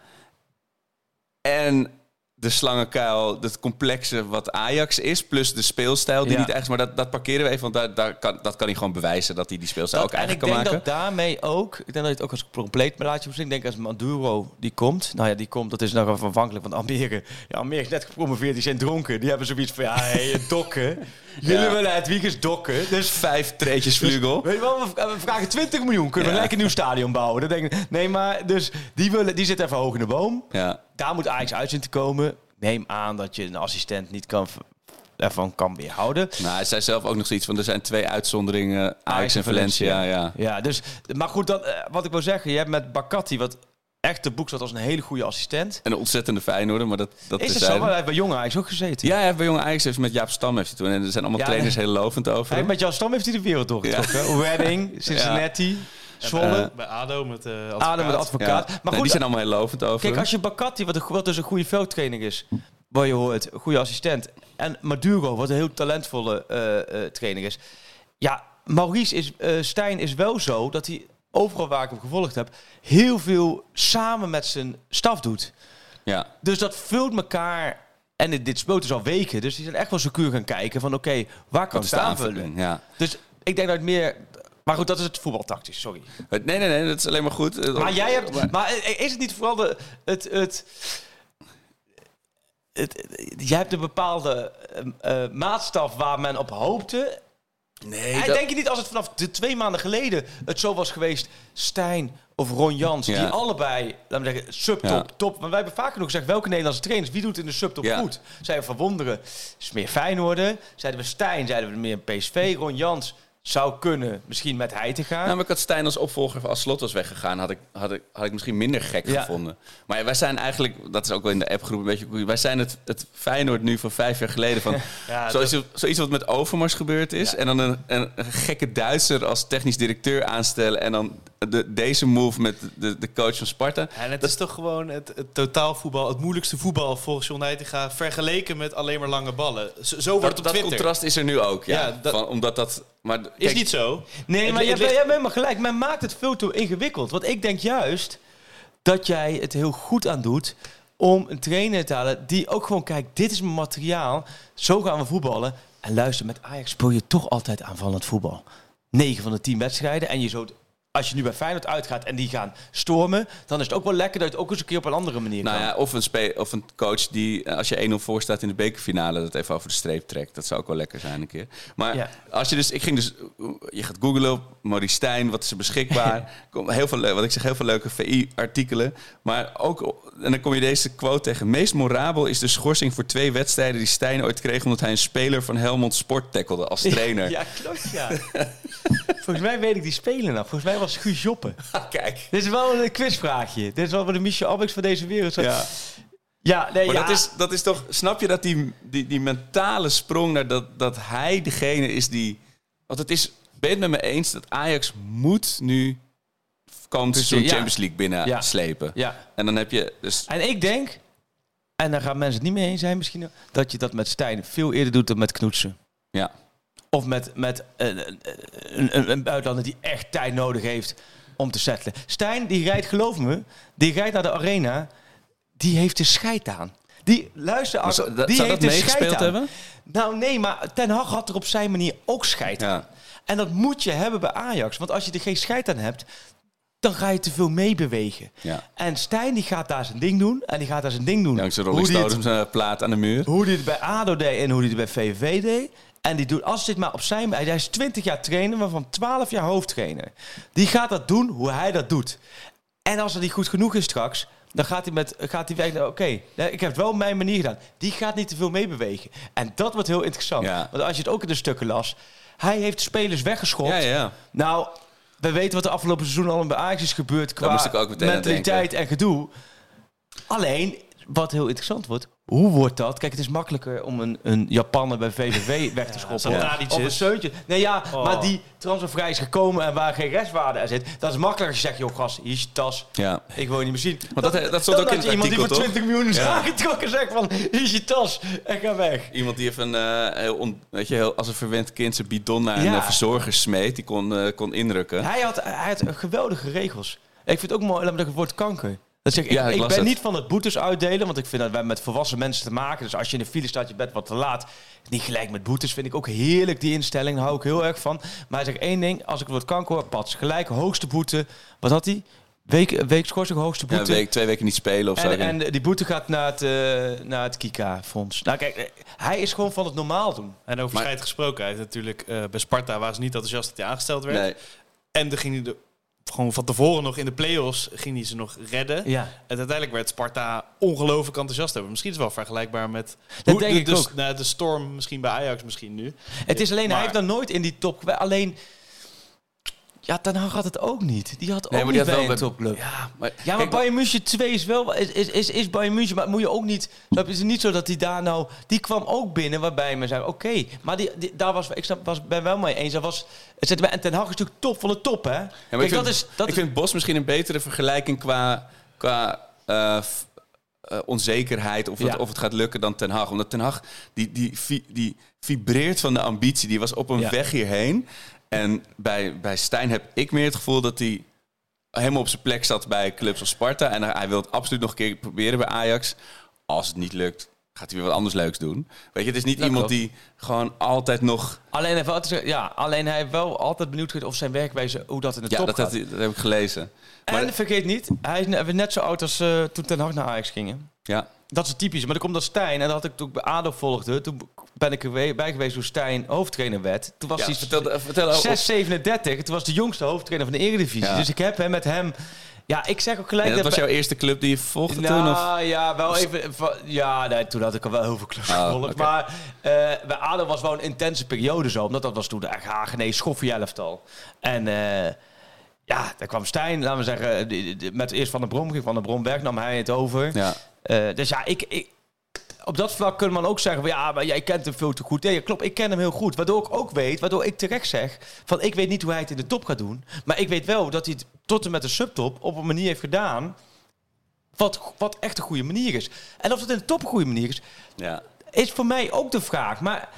En de slangenkuil, het complexe wat Ajax is, plus de speelstijl die Ja. niet echt is. Maar dat, dat parkeren we even, want daar, daar kan, dat kan hij gewoon bewijzen dat hij die speelstijl Dat- ook en ik eigenlijk denk kan maken. dat daarmee ook... Ik denk dat je het ook als compleet laat je zien. Ik denk als Maduro die komt... Nou ja, die komt, dat is nog even afhankelijk van Almere. Ja, Almere is net gepromoveerd, die zijn dronken. Die hebben zoiets van, ja, hey, dokken. Jullie Ja. willen het weekend dokken. Dus Vijf treetjes vlugel. Weet je wel, we, we vragen 20 miljoen. Kunnen we Ja. gelijk een nieuw stadion bouwen? Dan denk ik, nee, maar dus die, willen, die zit even hoog in de boom. Ja. Daar moet Ajax uit zien te komen. Neem aan dat je een assistent niet kan, ervan kan weerhouden. Nou, hij zei zelf ook nog zoiets van, er zijn twee uitzonderingen, Ajax en Valencia. Ja. Ja, dus, maar goed, dat, eh, wat ik wil zeggen, je hebt met Bakati wat echt de boek staat als een hele goede assistent. En een ontzettende Feyenoorder, maar dat, dat Is is het zo? Maar hij heeft bij Jong Ajax ook gezeten. Ja, ja, bij Jonge Ajax heeft met Jaap Stam heeft hij toen. En er zijn allemaal Ja, trainers heel lovend over. Hij, met jouw stam heeft hij de wereld doorgetrokken. Redding, Cincinnati, Zwolle, Eh, Bij ADO met de advocaat. Adem met advocaat. Ja. Maar Nee, goed, die zijn allemaal heel lovend over Kijk, als je Bakati, wat, een, wat dus een goede veldtrainer is, wat je hoort, een goede assistent. En Maduro, wat een heel talentvolle eh, eh, trainer is. Ja, Maurice is, eh, Stijn is wel zo dat hij overal waar ik hem gevolgd heb, heel veel samen met zijn staf doet. Ja. Dus dat vult elkaar. En dit, dit speelt dus al weken. Dus die zijn echt wel secuur gaan kijken van oké, waar kan het aanvullen? Ja. Dus ik denk dat het meer... Maar goed, dat is het voetbaltactisch, sorry. Nee, nee, nee, dat is alleen maar goed. Eh, Maar jij hebt. Maar is het niet vooral de, het, het, het, het- Jij hebt een bepaalde eh, eh, maatstaf waar men op hoopte. Nee, dat- denk je niet als het vanaf de twee maanden geleden het zo was geweest, Stijn of Ron Jans, Ja. die allebei, laten we zeggen, subtop, Ja. top. Want wij hebben vaker nog gezegd, welke Nederlandse trainers, wie doet in de subtop Ja. goed? Zeiden we Van Wonderen, is meer Feyenoorden. Zeiden we Stijn, zeiden we meer PSV. Ron Jans zou kunnen, misschien met hij te gaan. Nou, maar ik had Stijn als opvolger als Slot was weggegaan, had ik, had ik, had ik misschien minder gek Ja. gevonden. Maar ja, wij zijn eigenlijk, dat is ook wel in de appgroep een beetje, wij zijn het, het Feyenoord nu van vijf jaar geleden van, *laughs* Ja, zoiets, zoiets wat met Overmars gebeurd is. En dan een, een, een gekke Duitser als technisch directeur aanstellen en dan de, deze move met de, de coach van Sparta. En het is toch gewoon het, het totaalvoetbal, het moeilijkste voetbal volgens John Heitinga, vergeleken met alleen maar lange ballen. Zo, zo wordt Dat, het op dat Twitter. contrast is er nu ook, ja. Ja, dat- van, omdat dat, maar Is niet zo. Nee, Het maar jij, het ligt- jij bent maar gelijk. Men maakt het veel te ingewikkeld. Want ik denk juist dat jij het heel goed aan doet om een trainer te halen die ook gewoon kijkt, dit is mijn materiaal, zo gaan we voetballen. En luister, met Ajax speel je toch altijd aanvallend voetbal. 9 van de 10 wedstrijden en je zo als je nu bij Feyenoord uitgaat en die gaan stormen, dan is het ook wel lekker dat je het ook eens een keer op een andere manier Nou kan. ja, of een, of een coach die, eh, als je 1-0 voor staat in de bekerfinale, dat even over de streep trekt. Dat zou ook wel lekker zijn een keer. Maar Ja. als je dus, ik ging dus, je gaat googlen op Maurice Stijn, wat is er beschikbaar? *laughs* Kom, heel veel, wat ik zeg, heel veel leuke VI-artikelen. Maar ook, en dan kom je deze quote tegen. Meest morabel is de schorsing voor twee wedstrijden die Stijn ooit kreeg, omdat hij een speler van Helmond Sport tackelde als trainer. Ja, klopt, ja. *laughs* Volgens mij weet ik die spelen nog. Volgens mij was Guus Joppen. *laughs* Kijk. Dit is wel een quizvraagje. Dit is wel voor de Michel Albrechts van deze wereld. Ja. ja nee, Maar ja. dat, is, dat is toch, snap je dat die, die, die mentale sprong naar dat, dat hij degene is die. Want het is, ben je het met me eens dat Ajax moet nu komend seizoen ja. Champions League binnen Ja. slepen. Ja. En dan heb je dus. En ik denk, en daar gaan mensen het niet mee eens zijn misschien, dat je dat met Stijn veel eerder doet dan met Knoetsen. Ja. Of met, met een, een, een, een buitenlander die echt tijd nodig heeft om te settelen. Stijn, die rijdt, geloof me, die rijdt naar de arena, die heeft de scheid aan. Die, luister, dat- die zou heeft dat de scheid meegespeeld aan. hebben? Nou nee, maar Ten Hag had er op zijn manier ook scheid aan. Ja. En dat moet je hebben bij Ajax. Want als je er geen scheid aan hebt, dan ga je te veel meebewegen. Ja. En Stijn die gaat daar zijn ding doen. En die gaat daar zijn ding doen. Hoe Rolling die Stones eh, plaat aan de muur. hoe hij het bij ADO deed en hoe hij het bij VVV deed. En die doet, als dit maar op zijn... Hij is 20 jaar trainer, waarvan 12 jaar hoofdtrainer. Die gaat dat doen hoe hij dat doet. En als het niet goed genoeg is straks... Dan gaat hij, met, gaat hij weg. Oké, ik heb het wel op mijn manier gedaan. Die gaat niet te veel meebewegen. En dat wordt heel interessant. Ja. Want als je het ook in de stukken las... Hij heeft spelers weggeschopt. Ja, ja. Nou, we weten wat de afgelopen seizoen al bij Ajax is gebeurd qua mentaliteit en gedoe. Alleen, wat heel interessant wordt, hoe wordt dat? Kijk, het is makkelijker om een, een Japaner bij VVV *laughs* weg te schoppen. Tadic Of een is. Seuntje. Nee, ja, Oh. maar die transfervrij is gekomen en waar geen restwaarde aan zit. Dat is makkelijker als je zegt, joh gast, hier is je tas. Ja. Ik wil je niet meer zien. Maar dat- dat stond dan ook in het iemand die voor toch? 20 miljoen is aangetrokken zegt van, hier is je tas en ga weg. Iemand die even een, eh, heel on- weet je, heel, als een verwend kind zijn bidon naar een Ja. eh, verzorger smeet. Die kon, eh, kon indrukken. Hij had, hij had geweldige regels. Ik vind het ook mooi, laat me zeggen, het woord kanker. Dat zeg, ik, Ja, ik ben het. niet van het boetes uitdelen, want ik vind dat wij met volwassen mensen te maken. Dus als je in de file staat, je bent wat te laat. Niet gelijk met boetes, vind ik ook heerlijk, die instelling. Daar hou ik heel erg van. Maar hij zegt één ding, als ik woord kanker hoor, pats. Gelijk, hoogste boete. Wat had hij? Week, week schorsing, hoogste Ja, boete. een week, twee weken niet spelen of zo. en, en die boete gaat naar het, eh, naar het Kika-fonds. Nou kijk, eh, hij is gewoon van het normaal doen. En over Maar- scheid gesproken. Hij heeft natuurlijk eh, bij Sparta ze niet enthousiast dat hij aangesteld werd. nee. En dan ging hij de, gewoon van tevoren nog in de play-offs ging hij ze nog redden. Ja. En uiteindelijk werd Sparta ongelooflijk enthousiast over. Misschien is het wel vergelijkbaar met Dat hoe- denk de, ik de, ook. nou, de storm misschien bij Ajax misschien nu. Het is alleen, Maar- hij heeft dan nooit in die top... Alleen, ja, Ten Hag had het ook niet. Die had ook maar niet die had bij wel een topclub. Ja, maar, Ja, maar Bayern München 2 is wel is, is, is, is Bayern München, maar moet je ook niet. Het is niet zo dat hij daar nou. Die kwam ook binnen waarbij men zei: oké, maar die, die- daar was ik snap, was ben wel mee eens. Dat was het en Ten Hag is natuurlijk top van de top, hè? Ja, maar Kijk, ik vind, dat is dat ik vind Bos misschien een betere vergelijking qua, qua eh, eh, onzekerheid of het, of het gaat lukken dan Ten Hag. Omdat Ten Hag, die, die, die vibreert van de ambitie. Die was op een Ja. weg hierheen. En bij, bij Stijn heb ik meer het gevoel dat hij helemaal op zijn plek zat bij clubs als Sparta. En hij wil het absoluut nog een keer proberen bij Ajax. Als het niet lukt, gaat hij weer wat anders leuks doen. Weet je, het is niet Dat iemand klopt. die gewoon altijd nog... alleen te zeggen, ja, alleen hij heeft wel altijd benieuwd geweest of zijn werkwijze hoe dat in de Ja, top dat, gaat. had- dat heb ik gelezen. Maar- en vergeet niet, hij is net- zo oud als eh, toen Ten Hag naar Ajax gingen. Ja, Dat is typisch. Maar dan komt dat Stijn, en dat had ik toen bij ADO volgde. Toen ben ik erbij geweest toen Stijn hoofdtrainer werd. Toen was ja hij vertel, vertel over- 6, 37. Toen was de jongste hoofdtrainer van de Eredivisie. Ja. Dus ik heb hem met hem... Ja, ik zeg ook gelijk... En dat was jouw eerste club die je volgde toen? Of? nou ja, wel even. Ja, nee, toen had ik al wel heel veel clubs Oh, gevolgd. oké. Maar eh, bij ADO was wel een intense periode zo. Omdat dat was toen de Hagenee schoffie elftal. En eh, ja, daar kwam Stijn, laten we zeggen, met eerst Van der Brom. Ging Van der Brom weg, nam hij het over. Ja. Eh, dus ja, ik, ik, op dat vlak kan man ook zeggen... Van, ja, maar jij kent hem veel te goed. Nee, klopt, ik ken hem heel goed. Waardoor ik ook weet, waardoor ik terecht zeg... van ik weet niet hoe hij het in de top gaat doen. Maar ik weet wel dat hij het tot en met de subtop... op een manier heeft gedaan... wat, wat echt een goede manier is. En of het in de top een goede manier is... ja. is voor mij ook de vraag. Maar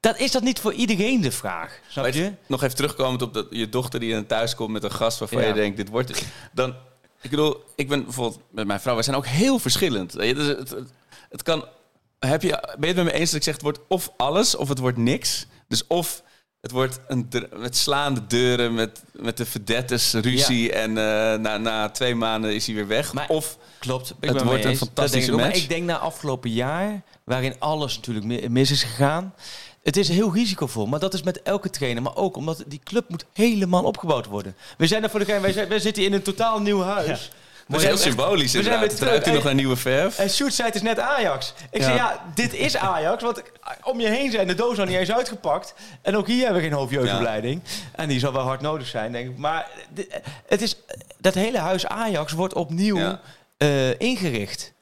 dat is dat niet voor iedereen de vraag. Snap je? nog even terugkomend op dat, je dochter die dan thuis komt met een gast waarvan Ja. je denkt, dit wordt het. Dan, ik bedoel, ik ben bijvoorbeeld met mijn vrouw, wij zijn ook heel verschillend. Het, kan, heb je, ben je het met me eens dat ik zeg, het wordt of alles of het wordt niks. Dus of Het wordt een met slaande deuren, met, met de verdettes, ruzie. En eh, na, na twee maanden is hij weer weg. Maar- of Klopt. Ik Het ben wordt een fantastische ik ook. Ik denk na afgelopen jaar, waarin alles natuurlijk mi- mis is gegaan. Het is heel risicovol, maar dat is met elke trainer. Maar ook omdat die club moet helemaal opgebouwd worden. We zijn er voor de gein, wij zitten in een totaal nieuw huis. Dat Maar is heel symbolisch we zijn weer terug. nog naar nieuwe verf. En Sjoerd zei het is net Ajax. Ik zei ja, dit is Ajax. Want om je heen zijn de doos nog niet eens uitgepakt. En ook hier hebben we geen hoofdjeugdopleiding. En die zal wel hard nodig zijn, denk ik. Maar het is, dat hele huis Ajax wordt opnieuw eh, ingericht.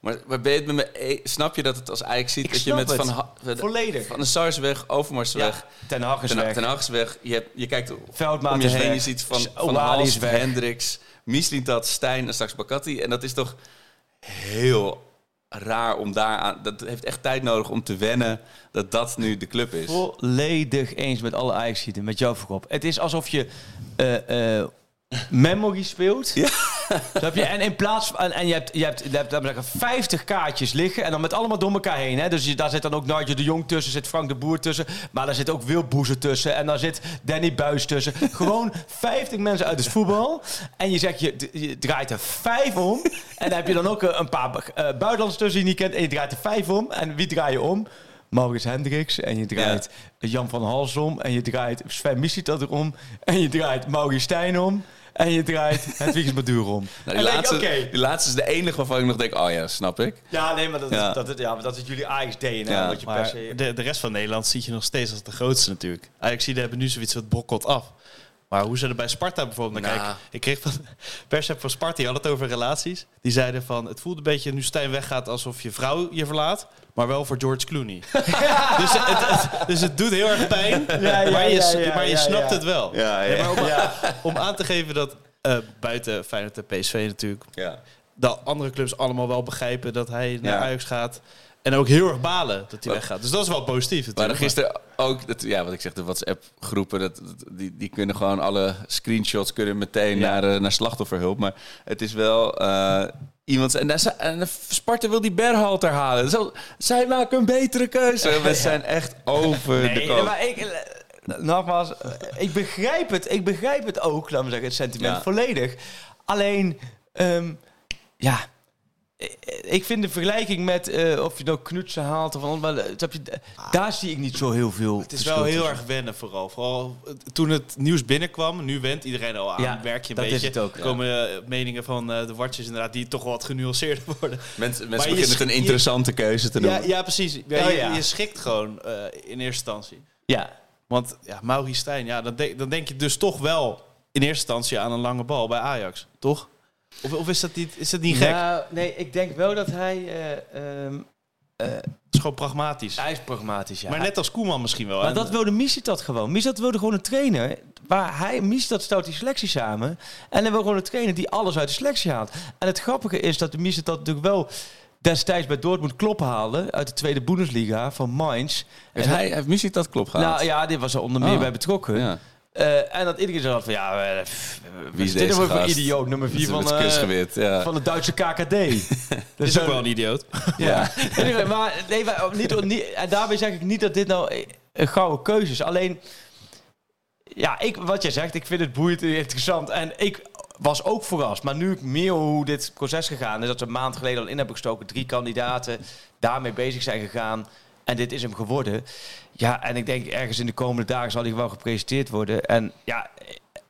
Maar, ben je het met me e- Snap je dat het als Ajax ziet Ik dat je met. Van, Ha- Volledig. van de Sars weg, Overmars weg, Ja, Ten Hag is ten, weg. ten Hag is weg. Je, hebt, je kijkt Veldmaat om je heen, je ziet van, van Hals. Hendricks, Mislintat, Stijn en straks Bakati. En dat is toch heel raar om daar aan... Dat heeft echt tijd nodig om te wennen dat dat nu de club is. Volledig eens met alle ajax met jou voorop. Het is alsof je eh, eh, Memory speelt. *laughs* Snap je? En in plaats van... En, en je hebt, je hebt, je hebt zeggen, 50 kaartjes liggen. En dan met allemaal door elkaar heen. Hè? Dus je, daar zit dan ook Nigel de Jong tussen. zit Frank de Boer tussen. Maar daar zit ook Wil Boezen tussen. En daar zit Danny Buis tussen. *laughs* Gewoon 50 mensen uit het voetbal. En je zegt, je, je draait er vijf om. En dan heb je dan ook eh, een paar eh, buitenlanders tussen die je niet kent. En je draait er vijf om. En wie draai je om? Maurits Hendricks. En je draait Jan van Hals om. En je draait Sven Mislitat erom. En je draait Maurice Stijn om. En je draait Hedwiges Maduur om. Nou, En die, denk laatste, je, oké. die laatste is de enige waarvan ik nog denk, oh ja, snap ik. Ja, nee, maar dat, Ja. Is, dat, is- ja, maar dat is jullie Ajax-DNA. Ja, wat je per se... de, de rest van Nederland zie je nog steeds als de grootste natuurlijk. Ajax hebben nu zoiets wat brokkelt af. Maar hoe ze er bij Sparta bijvoorbeeld naar Nou. kijken. Ik kreeg van *laughs* perschef van Sparta, die had het over relaties. Die zeiden van, het voelt een beetje nu Stijn weggaat alsof je vrouw je verlaat. Maar wel voor George Clooney. *laughs* dus, het, het- dus het doet heel erg pijn. ja, maar je, maar je snapt het wel. Maar om, om aan te geven dat eh, buiten Feyenoord en PSV natuurlijk... Ja. de andere clubs allemaal wel begrijpen dat hij naar Ja. Ajax gaat. En ook heel erg balen dat hij weggaat. Dus dat is wel positief natuurlijk. gisteren ook, dat, ja, wat ik zeg, de WhatsApp-groepen, dat, dat- die, die kunnen gewoon alle screenshots kunnen meteen Ja. naar, eh, naar slachtofferhulp. Maar het is wel eh, iemand. En, Sparta wil die Berhalter halen. Zo, zij maken een betere keuze. *laughs* We zijn echt over de kop. maar ik... eh, Nogmaals, ik begrijp het. Ik begrijp het ook, laten we zeggen, het sentiment Ja. volledig. Alleen, ehm, ja... eh, Ik vind de vergelijking met eh, of je nou knutsen haalt of wat, maar, eh, snap je, daar zie ik niet zo heel veel. Het is wel heel erg wennen vooral. Vooral toen het nieuws binnenkwam. Nu went iedereen al aan. Ja, werk je een dat is beetje. het ook, Er ja. komen meningen van eh, de watjes inderdaad die toch wel wat genuanceerder *laughs* worden. Mensen, mensen beginnen het een je- interessante keuze te Ja, noemen. ja precies. Ja, Oh, je, ja. je schikt gewoon eh, in eerste instantie. Ja, Want ja, Maurice Stijn, ja, dan denk je dus toch wel in eerste instantie aan een lange bal bij Ajax. Toch? Of, of is, dat niet, is dat niet gek? Nou, nee, ik denk wel dat hij... eh, ehm, Het is gewoon pragmatisch. hij is pragmatisch, ja. Maar net als Koeman misschien wel. Maar En- dat wilde Misitad gewoon. Misitad wilde gewoon een trainer. Waar hij, Misitad stelt die selectie samen. En hij wil gewoon een trainer die alles uit de selectie haalt. En het grappige is dat de Misitad natuurlijk wel destijds bij Dortmund Klop haalde. Uit de tweede Bundesliga van Mainz. Heeft, En hij, heeft Missie dat klopt gehaald? nou ja, dit was er onder meer Oh. bij betrokken. Ja. Eh, en dat iedereen zo had van, ja, eh, pff, Wie is dit deze voor gast? idioot nummer 4 van, eh, ja. van de Duitse KKD. *laughs* dus is ook wel een idioot. *laughs* ja. Anyway, maar nee, maar niet, niet, en daarbij zeg ik niet dat dit nou een gouden keuze is. Alleen, ja, ik, wat jij zegt, ik vind het boeiend en interessant. En ik was ook verrast. Maar nu ik meer hoe dit proces gegaan is, dat we een maand geleden al in hebben gestoken, drie kandidaten daarmee bezig zijn gegaan. En dit is hem geworden. Ja, en ik denk ergens in de komende dagen zal hij wel gepresenteerd worden. En ja,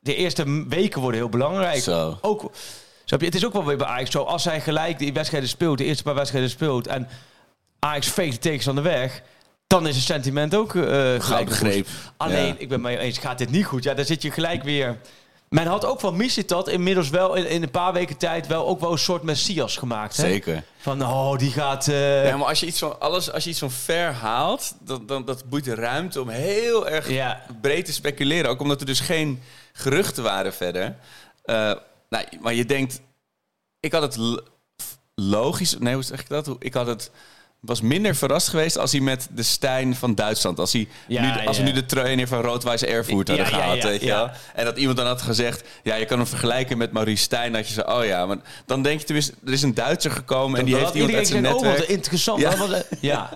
de eerste weken worden heel belangrijk. Zo. Ook, snap je, het is ook wel weer bij Ajax zo. Als hij gelijk die wedstrijden speelt, de eerste paar wedstrijden speelt... en Ajax veegt de tegenstander weg... dan is het sentiment ook eh gelijk. Gouden greep. Alleen, Ja. ik ben mee eens, gaat dit niet goed? Ja, dan zit je gelijk weer... Men had ook van Mislitat inmiddels wel in, in een paar weken tijd... wel ook wel een soort Messias gemaakt. Hè? Zeker. Van, oh, die gaat... eh, Ja, maar als je iets van alles, als je iets van ver haalt, dan, dan dat boeit de ruimte om heel erg Ja. breed te speculeren. Ook omdat er dus geen geruchten waren verder. Eh, nou, maar je denkt, ik had het logisch, nee, hoe zeg ik dat? Ik had het was minder verrast geweest als hij met de Stijn van Duitsland, als hij Ja, nu, als ja. we nu de trainer van Roodwijs Erfurt hadden Ja, ja, weet je ja. wel? En dat iemand dan had gezegd, ja, je kan hem vergelijken met Maurice Stijn, dat je zo, oh ja, maar dan denk je tenminste, er is een Duitser gekomen en die heeft iemand uit zijn gezegd, oh, netwerk. wat interessant. Ja. *laughs* Ja.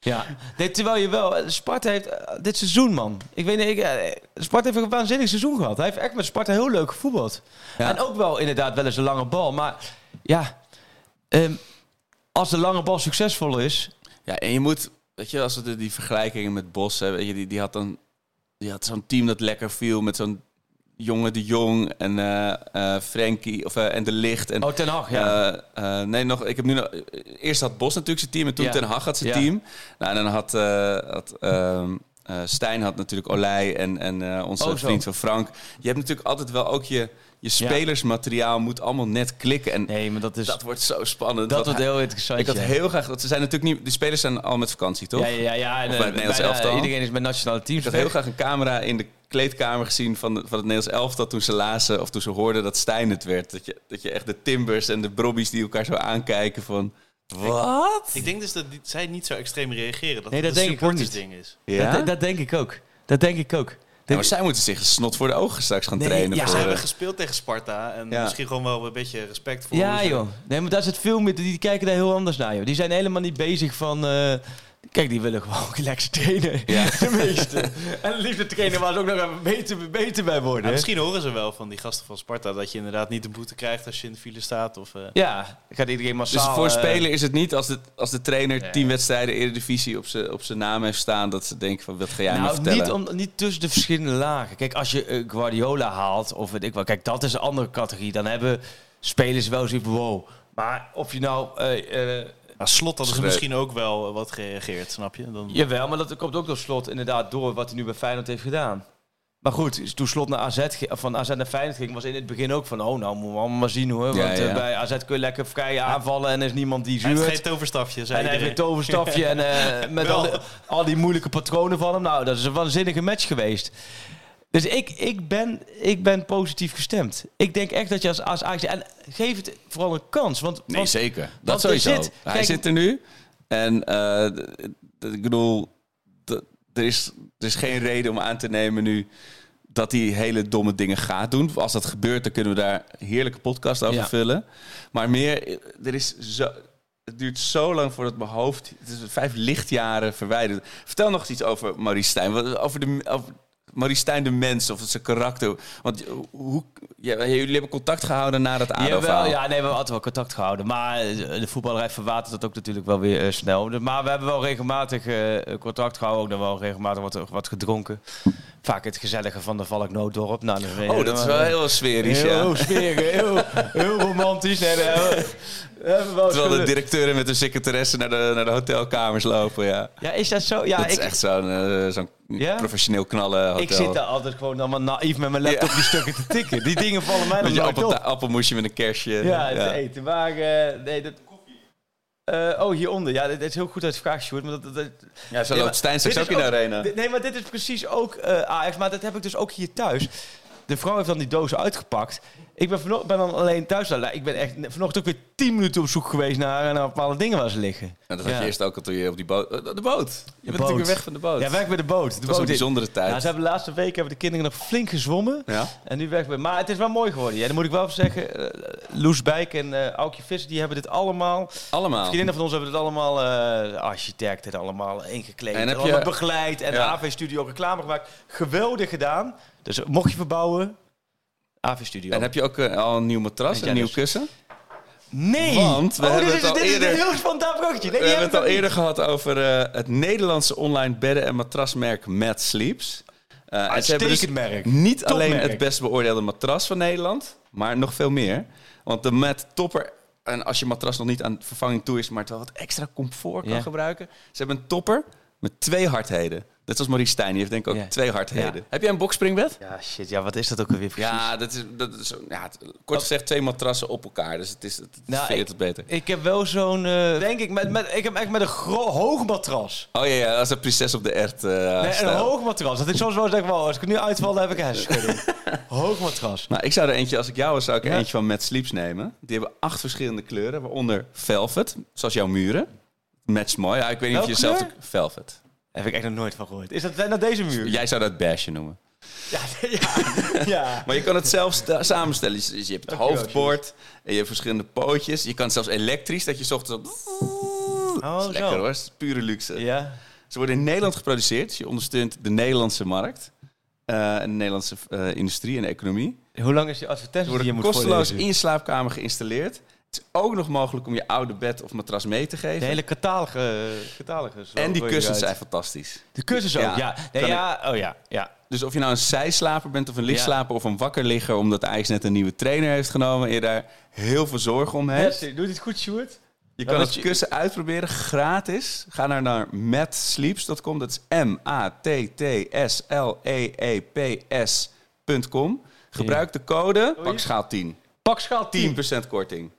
Ja, nee, terwijl je wel... Sparta heeft eh, dit seizoen, man. Ik weet niet, ik, eh, Sparta heeft een waanzinnig seizoen gehad. Hij heeft echt met Sparta heel leuk gevoetbald. En ook wel inderdaad wel eens een lange bal. Maar ja, ehm, als de lange bal succesvol is... Ja, en je moet, weet je, als we de, die vergelijkingen met Bos hebben, weet je, die, die had dan, die had zo'n team dat lekker viel met zo'n jongen de Jong en eh Frenkie of eh, en de Licht en Oh, Ten Hag, ja. Nee, nog. Ik heb nu nog. Eerst had Bos natuurlijk zijn team en toen Ja. Ten Hag had zijn Ja. team. Nou, en dan had, had ehm, eh, Stijn had natuurlijk Olij en, en eh, onze Oh, vriend van Frank. Je hebt natuurlijk altijd wel ook je, je spelersmateriaal moet allemaal net klikken en nee, maar dat is... dat wordt zo spannend. dat wordt heel interessant. ik had heel graag. Want ze zijn natuurlijk niet. De spelers zijn al met vakantie, toch? Ja, ja, ja. En, bij eh, het Nederlands elftal. Iedereen is met nationale teams Ik had heel graag een camera in de kleedkamer gezien van, de, van het Nederlands elftal toen ze lazen of toen ze hoorden dat Stijn het werd. Dat je, dat je echt de Timbers en de Brobbies die elkaar zo aankijken van... Wat? Ik denk dus dat die- zij niet zo extreem reageren. Dat Nee, het dat een denk ik ook niet. supportersding is. Ja? Dat, dat denk ik ook. Dat denk ik ook. Ja, maar zij moeten zich snot voor de ogen straks gaan Nee, trainen. ja, voor, Ze hebben gespeeld tegen Sparta en Ja. misschien gewoon wel een beetje respect voor. Ja, joh. Nee, maar daar zit veel meer. Die kijken daar heel anders naar, joh. Die zijn helemaal niet bezig van. eh, kijk, die willen gewoon *laughs* relaxed trainen. Ja. *laughs* De meeste. en liefde trainen waar ze ook nog even beter, beter bij worden. Misschien horen ze wel van die gasten van Sparta dat je inderdaad niet de boete krijgt als je in de file staat. Of, eh, Ja, gaat iedereen massaal... dus voor eh, spelen is het niet als de, als de trainer Nee. tien wedstrijden Eredivisie op zijn op zijn naam heeft staan... dat ze denken van, wat ga jij me Nou, vertellen? niet, om, niet tussen de verschillende lagen. Kijk, als je eh, Guardiola haalt, of weet ik wel, kijk, dat is een andere categorie. Dan hebben spelers wel zoiets van, wow. Maar of je nou... nou, slot hadden ze misschien ook wel wat gereageerd, snap je? Dan, Jawel, maar dat komt ook door slot inderdaad door wat hij nu bij Feyenoord heeft gedaan. Maar goed, toen slot naar AZ, van AZ naar Feyenoord ging, was in het begin ook van, oh, nou moeten we allemaal maar zien hoor. Ja, Want eh, ja. bij AZ kun je lekker vrij aanvallen en er is niemand die Hij heeft zuurt. geen toverstafje, zei En hij heeft een iedereen. toverstafje en eh, *laughs* met Wel. al die, al die moeilijke patronen van hem. Nou, dat is een waanzinnige match geweest. Dus ik, ik, ben, ik ben positief gestemd. Ik denk echt dat je als, als Ajax... En geef het vooral een kans. Want, Nee, want zeker. Dat want er sowieso. zit- Hij kijk- zit er nu. En eh, ik bedoel, er is, er is geen reden om aan te nemen nu dat hij hele domme dingen gaat doen. Als dat gebeurt, dan kunnen we daar heerlijke podcast over Ja. vullen. Maar meer, er is zo... Het duurt zo lang voordat mijn hoofd... Het is vijf lichtjaren verwijderd. Vertel nog eens iets over Maurice Stijn. Over, de, over Maurice Stijn de mens of zijn karakter. Want hoe, ja, jullie hebben contact gehouden na dat Jawel, ADO-verhaal. ja, nee, we hebben altijd wel contact gehouden. Maar eh, de voetballerij verwatert dat ook natuurlijk wel weer eh, snel. Maar we hebben wel regelmatig eh, contact gehouden. Ook dan wel regelmatig wat, wat gedronken. Vaak het gezellige van de Valknootdorp. Nou, dan weet je- Oh, dat is wel heel sferisch, heel, ja. heel smerig, heel, heel romantisch. Nee, nee, *laughs* Terwijl de directeuren met de secretaresse naar de, naar de hotelkamers lopen, ja. Ja, is dat zo? Ja, dat is echt zo'n eh, zo'n Ja? professioneel knallen hotel. ik zit daar altijd gewoon allemaal naïef met mijn laptop Ja. die stukken te tikken. Die dingen vallen mij je nooit appel, op. appelmoesje met een kerstje. Ja, het eten. Maar eh, nee, dat... Eh, oh, hieronder. Ja, dit, is heel goed uit de vraag, Sjoerd. Maar dat, dat, dat- Ja, zo Nee, loopt Stijn straks ook in de arena. dit- nee, maar dit is precies ook eh. Maar dat heb ik dus ook hier thuis. De vrouw heeft dan die dozen uitgepakt. Ik ben, vano- ben dan alleen thuis. Nou, Ik ben echt vanochtend ook weer tien minuten op zoek geweest naar, naar bepaalde dingen waar ze liggen. En dat had Ja. je eerst ook al toen je op die boot... eh, De boot! Je bent natuurlijk weer weg van de boot. Ja, werk bij de boot. De Het was een is- bijzondere tijd. Ja, ze hebben de laatste weken hebben de kinderen nog flink gezwommen. Ja? En nu weg bij. Maar het is wel mooi geworden. Ja, dan moet ik wel zeggen. eh, Loes Bijk en eh Aukje Visser, die hebben dit allemaal. Allemaal. Vriendinnen van ons hebben het allemaal, eh architecten, het allemaal ingekleed. En En heb je- begeleid. En Ja. AV Studio reclame gemaakt. Geweldig gedaan. Dus mocht je verbouwen, AV Studio. En heb je ook eh, al een nieuw matras, een nieuw dus? kussen? Nee! Want we oh, hebben dit het is, al dit is eerder- een heel spontaan. Nee, We hebben het al eerder gehad over eh, het Nederlandse online bedden- en matrasmerk Mad Sleeps. Eh, en ze hebben dus merk. niet alleen het best beoordeelde matras van Nederland, maar nog veel meer. Want de Mad Topper, en als je matras nog niet aan vervanging toe is, maar het wel wat extra comfort kan Ja. gebruiken. Ze hebben een topper met twee hardheden. Net als Maurice Stijn, die heeft denk ik ook twee hardheden. Ja. Heb jij een boxspringbed? Ja, shit. Ja, wat is dat ook alweer precies? Ja, dat is, dat is ja, kort gezegd twee matrassen op elkaar. Dus het is het, het Nou, ik- het beter. Ik heb wel zo'n, eh, denk ik, met, met, ik heb echt met een hoog matras. Oh ja, ja, als een prinses op de ert. eh Nee, een hoog matras. Dat ik soms wel zeg, wow, als ik nu uitval, dan heb ik hersenschudding. *laughs* hoog matras. Nou, ik zou er eentje, als ik jou was, zou ik er Ja. eentje van Mad Sleeps nemen. Die hebben acht verschillende kleuren, waaronder velvet, zoals jouw muren. Match mooi. Ja, ik weet niet of je zelf... Velvet. Heb ik echt nog nooit van gehoord. Is dat zijn dat deze muur? Jij zou dat beige noemen. Ja, *laughs* ja, ja. *laughs* Maar je kan het zelf samenstellen. Je hebt het hoofdbord en je hebt verschillende pootjes. Je kan het zelfs elektrisch, dat je ochtends op... Oh, zo. Lekker hoor, het is pure luxe. Ja. Ze worden in Nederland geproduceerd. Dus je ondersteunt de Nederlandse markt. eh, en de Nederlandse eh, industrie en de economie. Hoe lang is die Ze advertentie die je moet kosteloos voorlezen? in je slaapkamer geïnstalleerd. Het is ook nog mogelijk om je oude bed of matras mee te geven. De hele catalogue zo en die kussens zijn fantastisch. De kussens ook, Ja. ja. Nee, Kan ja, oh ja, ja. Dus of je nou een zijslaper bent of een lichtslaper of een wakkerligger... omdat Ajax net een nieuwe trainer heeft genomen... en je daar heel veel zorgen om hebt. Doe dit goed, Sjoerd? Je kan het kussen uitproberen, gratis. Ga naar, naar matsleeps.com. Dat is M-A-T-T-S-L-E-E-P-S.com. Gebruik de code pakschaal 10. Pak schaal 10. 10% korting.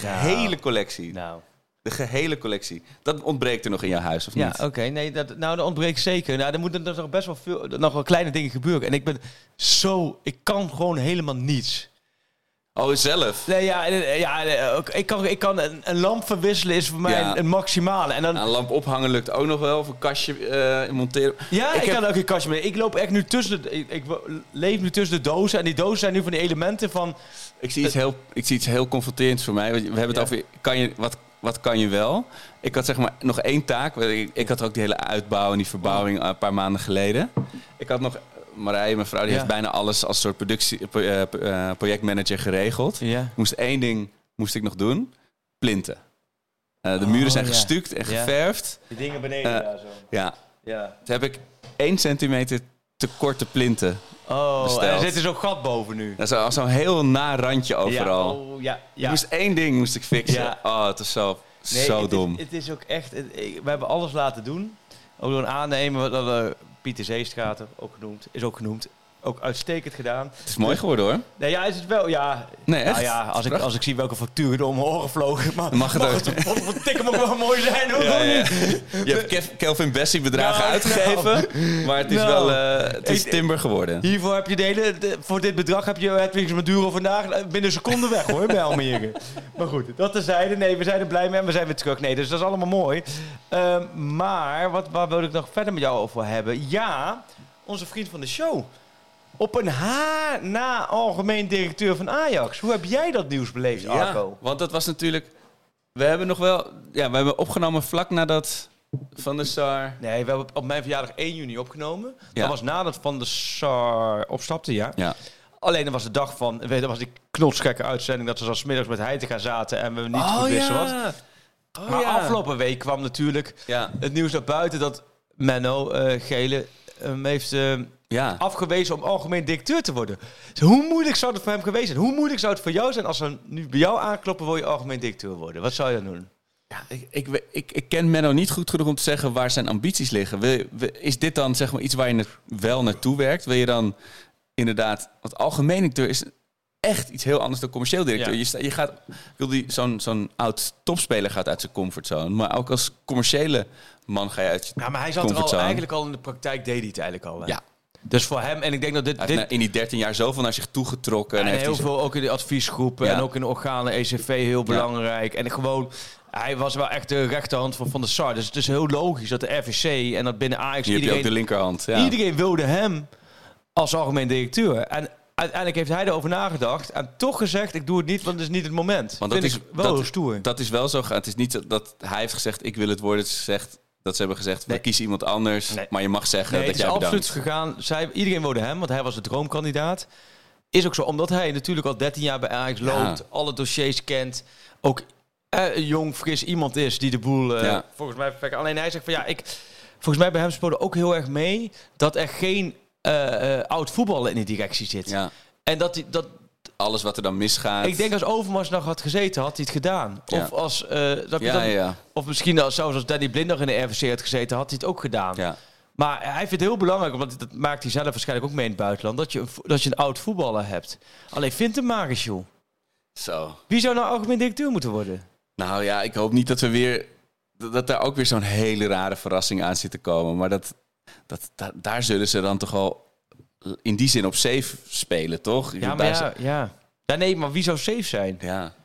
De gehele collectie. Nou. De gehele collectie. Dat ontbreekt er nog in jouw huis, of Ja, niet? oké. Nee, dat, nou, dat ontbreekt zeker. Nou, er moeten er nog best wel veel, nog wel kleine dingen gebeuren. En ik ben zo, ik kan gewoon helemaal niets. Oh, zelf? Nee, ja, eh, ja eh, ook- ik kan, ik kan een, een lamp verwisselen is voor mij Ja. een, een maximale. En dan, een lamp ophangen lukt ook nog wel. Of een kastje eh, monteren. ja, ik, ik heb- kan ook een kastje mee. Ik loop echt nu tussen, de, ik, ik leef nu tussen de dozen. En die dozen zijn nu van die elementen van, Ik zie iets heel, ik zie iets heel confronterends voor mij. We hebben het Ja. over, kan je, wat, wat kan je wel? Ik had zeg maar nog één taak. Ik, ik had ook die hele uitbouw en die verbouwing een paar maanden geleden. Ik had nog... Marije, mijn vrouw, die Ja. heeft bijna alles als soort productie, pro- eh, eh, projectmanager geregeld. ja. Ik moest één ding moest ik nog doen. Plinten. Eh, de Oh, muren zijn ja. gestuukt en geverfd. die dingen beneden Eh, daar zo. Ja, Ja. toen heb ik één centimeter te korte plinten. Oh, besteld. er zit er zo'n gat boven nu. Dat is al zo'n heel na randje overal. Ja, oh, ja, Ik ja. moest één ding moest ik fixen. Ja. Oh, het is zo, Nee, zo het dom. Is, het is ook echt... het- ik- we hebben alles laten doen. Ook door een aannemer, Pieter Zeestrater, ook genoemd, is ook genoemd. Ook uitstekend gedaan. Het is mooi geworden hoor. Nee, ja, is het wel, ja... Nee, echt? Nou ja, als ik, als ik zie welke facturen er om mijn oren vlogen, *laughs* maar mag het ook. het wat tikken wel mooi zijn, hoor. Ja, ja. niet? *laughs* Je hebt Kelvin Bessie bedragen Nou, uitgegeven, maar het is Nou. wel eh, het is timber geworden. Hiervoor heb je de hele, de- voor dit bedrag heb je Hedwigs Maduro vandaag binnen een seconde weg hoor, bij Almere. *laughs* maar goed, dat terzijde. Nee, we zijn er blij mee en we zijn weer terug. Nee, dus dat is allemaal mooi. Ehm, maar, wat, waar wil ik nog verder met jou over hebben? Ja, onze vriend van de show. Op een haar na algemeen directeur van Ajax. Hoe heb jij dat nieuws beleefd, Ja, Arco? want dat was natuurlijk... We hebben nog wel... Ja, we hebben opgenomen vlak nadat Van der Sar... Nee, we hebben op mijn verjaardag 1 juni opgenomen. Ja. Dat was nadat Van der Sar opstapte, ja. Ja, Alleen dat was de dag van, weet je, dat was die knotsgekke uitzending dat ze zo 's middags met Heitinga zaten en we niet Oh, goed wisten ja. wat. Oh, maar ja. afgelopen week kwam natuurlijk Ja, het nieuws naar buiten dat Menno eh, Gele hem heeft eh, ja. afgewezen om algemeen directeur te worden. Dus hoe moeilijk zou het voor hem geweest zijn? Hoe moeilijk zou het voor jou zijn als ze nu bij jou aankloppen wil je algemeen directeur worden? Wat zou je dan doen? Ja, ik, ik, ik, ik ken Menno niet goed genoeg om te zeggen waar zijn ambities liggen. Wil, is dit dan zeg maar iets waar je wel naartoe werkt? Wil je dan inderdaad... Want algemeen directeur is echt iets heel anders dan commercieel directeur. Ja. Je, sta- je gaat... Wil die, zo'n, zo'n oud topspeler gaat uit zijn comfortzone. Maar ook als commerciële man ga je uit Ja, maar hij zat er al eigenlijk al in de praktijk, deed hij het eigenlijk al. Hè? Ja. Dus voor hem, en ik denk dat dit, dit in die 13 jaar zoveel naar zich toegetrokken. En, En heeft heel veel ook in de adviesgroepen Ja. en ook in de organen ECV heel belangrijk. En gewoon, hij was wel echt de rechterhand van Van der Sar. Dus het is heel logisch dat de RVC en dat binnen Ajax Hier heb je ook iedereen, de linkerhand. Ja. iedereen wilde hem als algemeen directeur. En uiteindelijk heeft hij erover nagedacht en toch gezegd, ik doe het niet, want het is niet het moment. Want dat Vind is wel dat, stoer. Dat is wel zo. Het is niet dat- dat hij heeft gezegd: ik wil het worden. Het is gezegd dat ze hebben gezegd: we kiezen iemand anders. Nee. Maar je mag zeggen Nee, dat het is jij absoluut bedankt. gegaan. Zij, iedereen wilde hem, want hij was de droomkandidaat. Is ook zo, omdat hij natuurlijk al 13 jaar bij Ajax Ja. loopt, alle dossiers kent, ook eh, een jong, fris iemand is die de boel eh, Ja. volgens mij perfect. Alleen hij zegt van ja, ik, volgens mij bij hem speelde ook heel erg mee dat er geen eh, eh, oud voetballer in de directie zit. Ja. En dat, die, dat Alles wat er dan misgaat. ik denk als Overmars nog had gezeten, had hij het gedaan. Ja. Of als eh, dat je Ja, dan- ja, ja. of misschien als, zelfs als Danny Blind nog in de RVC had gezeten, had hij het ook gedaan. ja. Maar hij vindt het heel belangrijk, want dat maakt hij zelf waarschijnlijk ook mee in het buitenland, dat je een, dat je een oud voetballer hebt. Alleen vindt hem eens, joh. Zo. Wie zou nou algemeen directeur moeten worden? Nou ja, ik hoop niet dat we weer. Dat, daar ook weer zo'n hele rare verrassing aan zit te komen. Maar dat, dat, da- daar zullen ze dan toch wel in die zin op safe spelen, toch? Ja, maar ja, ja. ja. Nee, maar wie zou safe zijn? ja.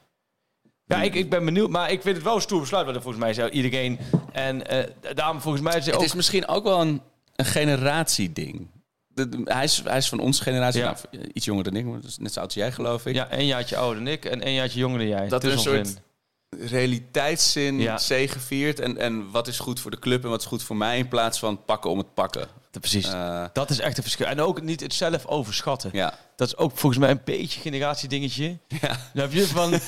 Ja, ik, ik ben benieuwd, maar ik vind het wel een stoer besluit, want volgens mij zou iedereen... En eh daarom volgens mij is het Het ook... is misschien ook wel een, een generatieding. De- de- hij, is, hij is van onze generatie, Ja. nou, iets jonger dan ik, maar dat is net zo oud als jij, geloof ik. Ja, een jaartje ouder dan ik en een jaartje jonger dan jij. Dat er een soort- realiteitszin Ja. zegeviert. En, en wat is goed voor de club en wat is goed voor mij... in plaats van pakken om het pakken. Precies. Eh, dat is echt een verschil. En ook niet het zelf overschatten. ja. Dat is ook volgens mij een beetje generatiedingetje. Ja. Dan heb je van... *laughs*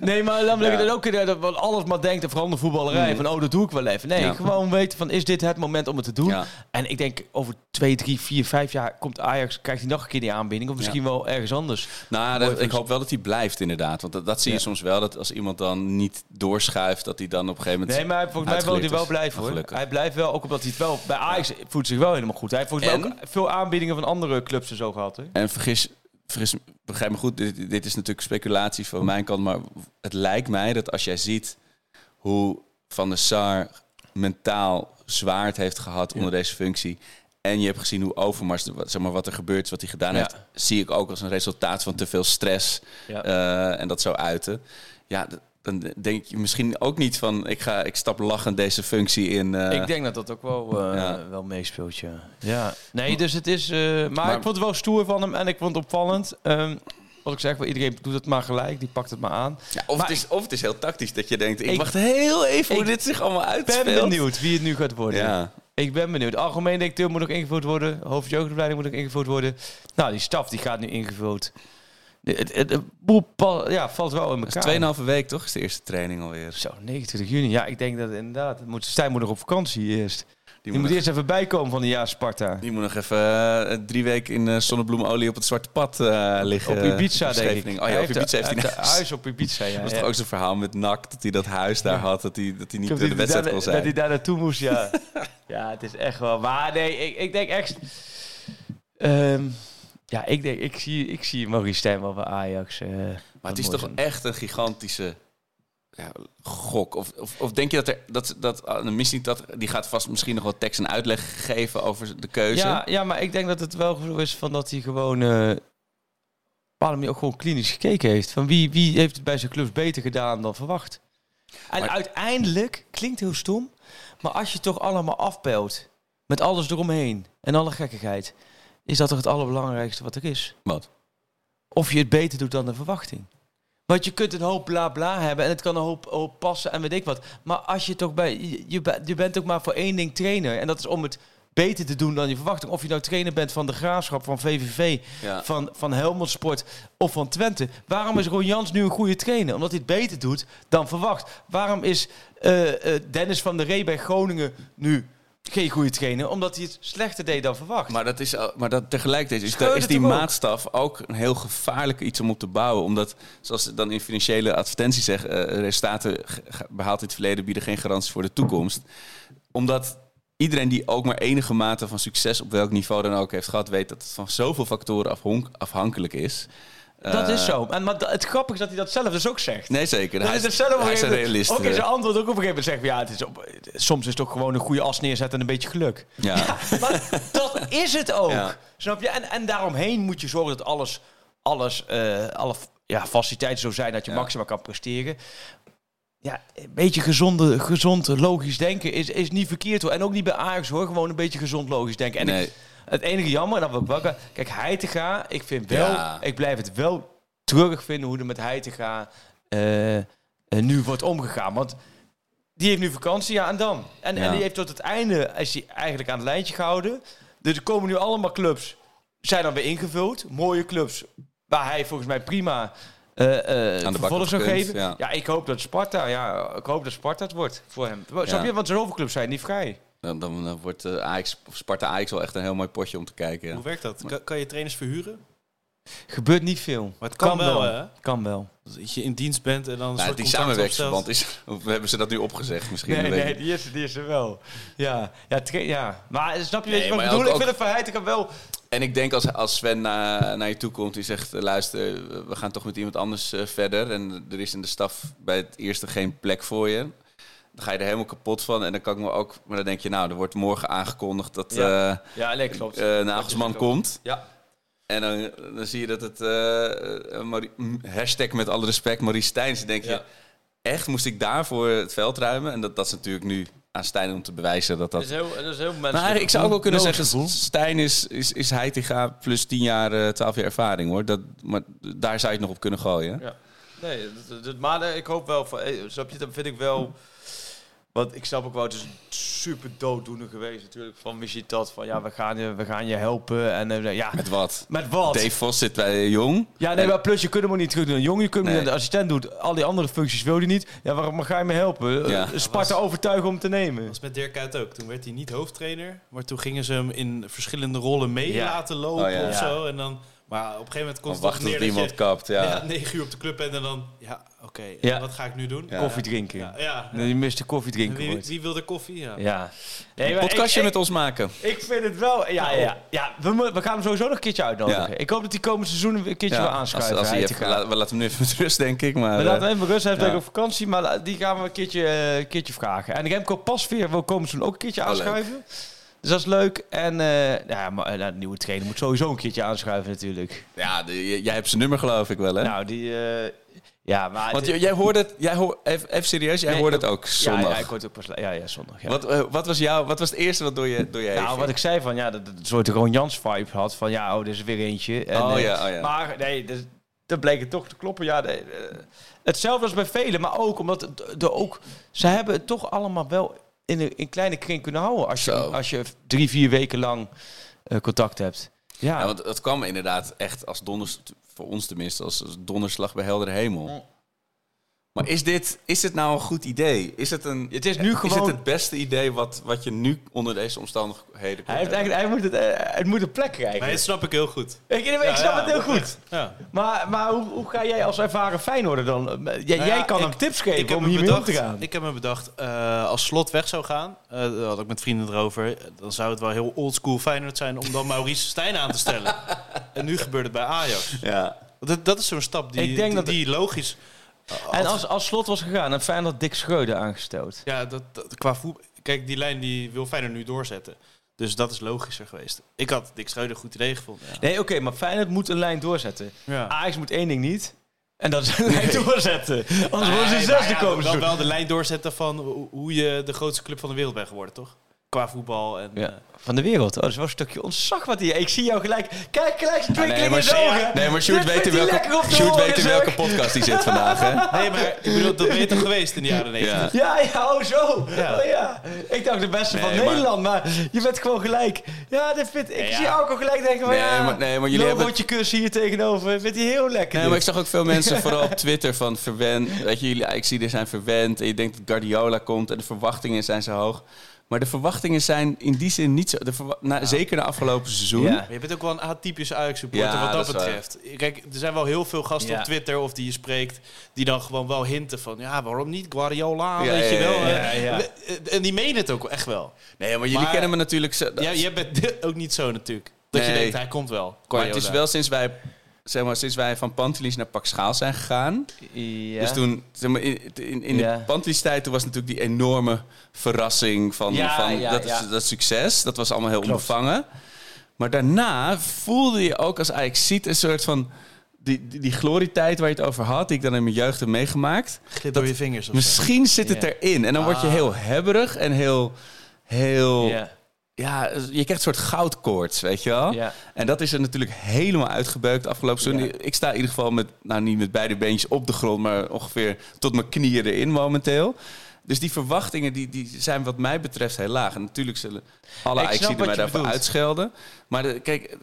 Nee, maar dan Ja. ja. ook eh, dat wat alles maar denkt, en vooral de voetballerij, Mm. van oh, dat doe ik wel even. Nee, Ja. gewoon weten van, is dit het moment om het te doen? Ja. En ik denk, over twee, drie, vier, vijf jaar komt Ajax, krijgt hij nog een keer die aanbieding. Of misschien wel ergens anders. Nou, dat- ik hoop wel dat hij blijft inderdaad. Want dat, dat zie je soms wel. Dat als iemand dan niet doorschuift... dat hij dan op een gegeven moment... Nee, maar volgens mij wil hij wel blijven hoor. Hij blijft wel, ook omdat hij het wel... Bij Ajax voelt zich wel helemaal goed. Hij heeft volgens mij En? ook veel aanbiedingen van andere clubs en zo gehad. Hè? En vergis, vergis, begrijp me goed, dit, dit is natuurlijk speculatie van mijn kant, maar het lijkt mij dat als jij ziet hoe Van der Sar mentaal zwaar het heeft gehad onder deze functie, en je hebt gezien hoe Overmars, wat- zeg maar, wat er gebeurt, is, wat hij gedaan Ja. heeft, zie ik ook als een resultaat van te veel stress Ja. eh, en dat zo uiten. Ja, dan denk je misschien ook niet van, ik, ga, ik stap lachend deze functie in. eh, Ik denk dat dat ook wel, eh, Ja. wel meespeelt, ja. ja. Nee, dus het is... eh, maar, Maar- ik vond het wel stoer van hem en ik vond het opvallend. Ehm, wat ik zeg, wel, iedereen doet het maar gelijk. Die pakt het maar aan. ja, of, maar het is, of het is heel tactisch dat je denkt, ik, Ik- wacht heel even hoe ik dit zich allemaal Ik uitspeelt. ben benieuwd wie het nu gaat worden. Ja. Ik ben benieuwd. Algemeen directeur moet nog ingevoerd worden. Hoofdjeugdopleiding moet nog ingevoerd worden. Nou, die staf die gaat nu ingevuld. De, het, het, het boel pa- ja, valt wel in elkaar. is 2,5 week toch? Is de eerste training alweer. Zo, 29 juni. Ja, ik denk dat inderdaad... het Moet, Stijn moet nog op vakantie eerst. Die, moet moet nog- eerst even bijkomen van een jaar Sparta. Die moet nog even eh, drie weken in eh, zonnebloemolie op het zwarte pad eh, liggen. op Ibiza, denk ik. Oh ja, op Ibiza heeft hij een huis. huis op Ibiza, ja. Dat was ja. toch ook zo'n verhaal met NAC, dat hij dat huis daar had, dat hij, dat hij niet heb de wedstrijd kon Dat hij zijn. daar naartoe moest, ja. *laughs* ja, het is echt wel... Maar nee, ik, ik denk echt... Ehm, ja, ik denk... Ik zie, ik zie Maurice Stijn wel bij Ajax. eh, Maar het is toch zijn. echt een gigantische ja, gok. Of, of, of denk je dat er, dat, dat ah, dan misschien dat, die gaat vast misschien nog wat tekst en uitleg geven over de keuze? Ja, ja, maar ik denk dat het wel zo is van dat hij gewoon... manier ook gewoon klinisch gekeken heeft. Van wie, wie heeft het bij zijn clubs beter gedaan dan verwacht. En Maar- uiteindelijk, klinkt heel stom... maar als je toch allemaal afpelt... met alles eromheen en alle gekkigheid... is dat toch het allerbelangrijkste wat er is. Wat? Of je het beter doet dan de verwachting. Want je kunt een hoop bla bla hebben en het kan een hoop, hoop passen en weet ik wat. Maar als je toch bij... Je, je, be- je bent ook maar voor één ding trainer. En dat is om het beter te doen dan je verwachting. Of je nou trainer bent van de Graafschap, van VVV, Ja. van, van Helmond Sport of van Twente. Waarom is Ron Jans nu een goede trainer? Omdat hij het beter doet dan verwacht. Waarom is eh, eh, Dennis van der Ree bij Groningen nu geen goede trainer? Omdat hij het slechter deed dan verwacht. Maar, dat is, al- maar dat tegelijkertijd is, is die ook? maatstaf ook een heel gevaarlijk iets om op te bouwen. Omdat, zoals ze dan in financiële advertenties zeggen, eh, resultaten behaald in het verleden bieden geen garanties voor de toekomst. Omdat iedereen die ook maar enige mate van succes op welk niveau dan ook heeft gehad, weet dat het van zoveel factoren afhankelijk is. Dat Eh, is zo. En, maar het grappige is dat hij dat zelf dus ook zegt. Nee, zeker. Dat Hij is is, het zelf een hij is een realist. Ook in zijn eh, antwoord ook op een gegeven moment zeggen... Ja, het is op, soms is het toch gewoon een goede as neerzetten en een beetje geluk. ja. *laughs* Ja, maar dat is het ook. Ja. Snap je? En, en daaromheen moet je zorgen dat alles, alles eh, alle ja, faciliteiten zo zijn dat je Ja. maximaal kan presteren. Ja, een beetje gezonde, gezond logisch denken is, is niet verkeerd hoor. En ook niet bij Ajax hoor. Gewoon een beetje gezond logisch denken. En Nee. ik- het enige jammer, dat ik wel... Kijk, Heitinga, ik vind wel... Ja. Ik blijf het wel terug vinden hoe er met Heitinga eh, nu wordt omgegaan. Want die heeft nu vakantie, ja, en dan? En, Ja. en die heeft tot het einde is hij eigenlijk aan het lijntje gehouden. Dus er komen nu allemaal clubs, zijn dan weer ingevuld. Mooie clubs, waar hij volgens mij prima eh eh bak vervolg had zou geven. ja. Ja. ik hoop dat Sparta, ja, ik hoop dat Sparta het wordt voor hem. Snap je? Want zoveel clubs zijn niet vrij. Dan, dan, dan wordt eh, Ajax, of Sparta Ajax wel echt een heel mooi potje om te kijken. ja. Hoe werkt dat? Kan, kan je trainers verhuren? Gebeurt niet veel. Maar het kan, wel, hè? Kan wel. Dat je in dienst bent en dan een Nou, soort die opstelt. is... *laughs* Of hebben ze dat nu opgezegd misschien? Nee, nee, ik die is, die is er wel. Ja, ja, ja. maar snap je Nee, wat ik maar bedoel? ook- ik vind het van Heitinga wel... En ik denk als, als Sven na- naar je toe komt en zegt... eh, luister, we gaan toch met iemand anders eh, verder... en er is in de staf bij het eerste geen plek voor je... dan ga je er helemaal kapot van. En dan kan ik me ook... Maar dan denk je, nou, er wordt morgen aangekondigd... dat Ja. eh, Ja, nee, klopt. eh, Nagelsman komt. Ja. En dan, dan zie je dat het... eh, Marie- hashtag met alle respect, Marie Stijns. Dan denk je, Ja. echt moest ik daarvoor het veld ruimen? En dat, dat is natuurlijk nu aan Stijn om te bewijzen dat dat... Dat is heel, dat is heel menselijk. Maar ik zou ook wel kunnen zeggen. Stijn is, is, is Heitinga plus 10 jaar, eh 12 jaar ervaring hoor. Dat, maar daar zou je het nog op kunnen gooien. Ja. Nee, dat, dat- maar ik hoop wel van, snap je, dat vind ik wel. Want ik snap ook wel, het is super dooddoener geweest natuurlijk. Van wie ziet dat? Van ja, we gaan je, we gaan je helpen. En eh, ja, Met wat? met wat? Dave Vos zit bij Jong. Ja, nee, maar plus je kunt hem ook niet terug doen. Jongen, je kunt hem Nee. de assistent doet. Al die andere functies wil hij niet. Ja, waarom ga je me helpen? Ja. Eh, Sparta overtuigen om te nemen. Dat was met Dirk Kuyt ook. Toen werd hij niet hoofdtrainer, maar toen gingen ze hem in verschillende rollen mee Ja. laten lopen Oh, ja. of Ja. zo. En dan, maar op een gegeven moment Dan het neer tot dat iemand je kapt. Ja. ja, *laughs* negen uur op de club bent en dan, ja, oké, en Ja. wat ga ik nu doen? Ja. Koffie drinken. Ja, ja. Nee, je mist de koffie En drinken. Wie, wie wil er koffie? Ja. Ja. Nee, Een maar podcastje ik, met ons maken. ik, vind het wel... Ja, ja, ja. We, we gaan hem sowieso nog een keertje uitnodigen. Ja. Ik hoop dat hij komend seizoen een keertje Ja, wil als, aanschuiven. als hij even, gaan. la- we laten hem nu even met rust, denk ik. Maar, We eh, laten hem even rust. Hij heeft ja. ook op vakantie, maar die gaan we een keertje, eh, een keertje vragen. En Remco Pasveer wil komend seizoen ook een keertje Oh, aanschuiven. Dus dat is leuk. En eh ja, maar, eh, nou, de nieuwe trainer moet sowieso een keertje aanschuiven natuurlijk. ja, de- jij hebt zijn nummer geloof ik wel, hè? Nou, die... eh, ja, maar... Want het- jij hoorde het, jij hoor, even, serieus, jij Nee, hoorde het ook zondag. Ja, ik hoorde het ook pas... Ja, ja, zondag. Ja. wat, wat, was jou, wat was het eerste wat door je, door je Nou, wat ik zei van, ja, dat dat een soort Ron Jans vibe had. Van, ja, oh, er is weer eentje. En, Oh ja, oh ja. Maar nee, dat, dat bleek het toch te kloppen. Ja, nee, hetzelfde als bij velen, maar ook omdat het- de, ook, ze hebben het toch allemaal wel in een in kleine kring kunnen houden. Als je, Zo. als je drie, vier weken lang eh, contact hebt. Ja, Ja, want het kwam inderdaad echt als donders, voor ons tenminste, als, als donderslag bij heldere hemel. Maar is dit, is dit nou een goed idee? Is het, een, Het is nu Is gewoon- het het beste idee wat, wat je nu onder deze omstandigheden kunt hij, heeft eigenlijk, hij, moet het, eh, het moet een plek krijgen. Maar dat snap ik heel goed. ik, ik Ja, snap ja, het heel goed. Ja. Maar, maar hoe, hoe ga jij als ervaren Feyenoorder dan? eh, Jij, Nou jij kan ik- hem tips geven om me hiermee om bedacht, te gaan. ik heb me bedacht eh, als Slot weg zou gaan, eh daar had ik met vrienden erover, dan zou het wel heel oldschool Feyenoord zijn om dan Maurice Stijn aan te stellen. *laughs* en nu gebeurt het bij Ajax. Ja. Want Dat, dat is zo'n stap die, Ik denk die, dat- die logisch... En als, als slot was gegaan, en Feyenoord Dick Schreuder aangesteld. Ja, dat, dat, qua voetbal... Kijk, die lijn die wil Feyenoord nu doorzetten. Dus dat is logischer geweest. Ik had Dick Schreuder een goed idee gevonden. Ja. Nee, oké, maar Feyenoord moet een lijn doorzetten. Ja. Ajax moet één ding niet. En dat is een lijn doorzetten. Anders worden ze zesde ja, komen. wel, ze wel de lijn doorzetten van hoe- hoe je de grootste club van de wereld bent geworden, toch? Qua voetbal en... Ja, van de wereld. Oh, dat is wel een stukje ontzag wat hier. Ik zie jou gelijk. Kijk, gelijk zijn Ah, nee, maar, ogen. nee, maar Sjoerd weet in welke, Sjoerd weet in welke podcast hij zit vandaag, hè? *laughs* Nee, maar ik bedoel, dat ben je toch geweest in de jaren 90? Ja. Ja, ja, oh zo. Ja. Oh, ja. Ik dacht de beste van maar- Nederland, maar je bent gewoon gelijk. Ja, dit vind, ik Ja, zie jou ook al gelijk denken van Nee, ja, maar- nee, maar jullie hebben- hier tegenover. Vindt hij heel lekker. Nee, maar ik zag ook veel mensen, *laughs* vooral op Twitter, van verwend. Weet je, jullie ik zie er zijn verwend. En je denkt dat Guardiola komt en de verwachtingen zijn zo hoog. Maar de verwachtingen zijn in die zin niet zo. De na, Zeker na afgelopen seizoen. Ja. Maar je bent ook wel een atypische Ajax-supporter Ja, wat dat, dat is waar. betreft. Kijk, er zijn wel heel veel gasten Ja. op Twitter of die je spreekt... die dan gewoon wel hinten van... ja, waarom niet Guardiola, Ja, weet je ja, wel. ja, eh. ja. En die menen het ook echt wel. Nee, maar jullie Maar- kennen me natuurlijk. Zo, Ja, jij bent *laughs* ook niet zo natuurlijk. Dat je denkt, hij komt wel. maar het is wel sinds wij, zeg maar, sinds wij van Pantelis naar Pak Schaal zijn gegaan. Ja. Dus toen, zeg maar, in, in, in Ja. de Pantelis tijd, toen was natuurlijk die enorme verrassing van, Ja, van ja, dat, ja. dat succes. Dat was allemaal heel Klopt. onbevangen. Maar daarna voelde je ook als Ajax ziet een soort van... Die, die, die glorietijd waar je het over had, die ik dan in mijn jeugd heb meegemaakt. Glip door je vingers of zo. Misschien zit het erin. En dan word je Ah. heel hebberig en heel... heel Ja. ja, je krijgt een soort goudkoorts, weet je wel? Ja. En dat is er natuurlijk helemaal uitgebeukt afgelopen seizoen. Ja. Ik sta in ieder geval met, nou niet met beide beentjes op de grond, maar ongeveer tot mijn knieën erin momenteel. Dus die verwachtingen die, die zijn wat mij betreft heel laag. En natuurlijk zullen alle Ajaxiden mij daarvoor bedoelt. uitschelden. Maar de- kijk,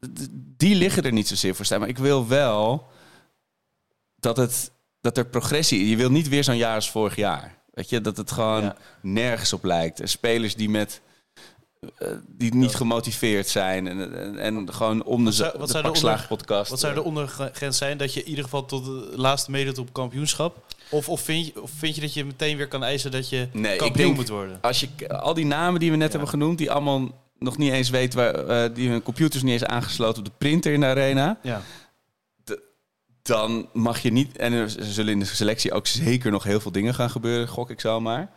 d- die liggen er niet zozeer voor staan. Maar ik wil wel dat, het, dat er progressie... Je wil niet weer zo'n jaar als vorig jaar. Weet je, dat het gewoon Ja. nergens op lijkt. En spelers die met... eh, die niet gemotiveerd zijn. En, en, en gewoon om de, zou- wat de de onder- podcast. Wat zou de eh, ondergrens zijn? Dat je in ieder geval tot de laatste meedoet op kampioenschap? Of, of, vind je, of vind je dat je meteen weer kan eisen dat je Nee, ik kampioen denk- moet worden? Als je al die namen die we net hebben genoemd, die allemaal nog niet eens weten waar, eh, die hun computers niet eens aangesloten op de printer in de arena, Ja. dan mag je niet. En er zullen in de selectie ook zeker nog heel veel dingen gaan gebeuren, gok ik zomaar.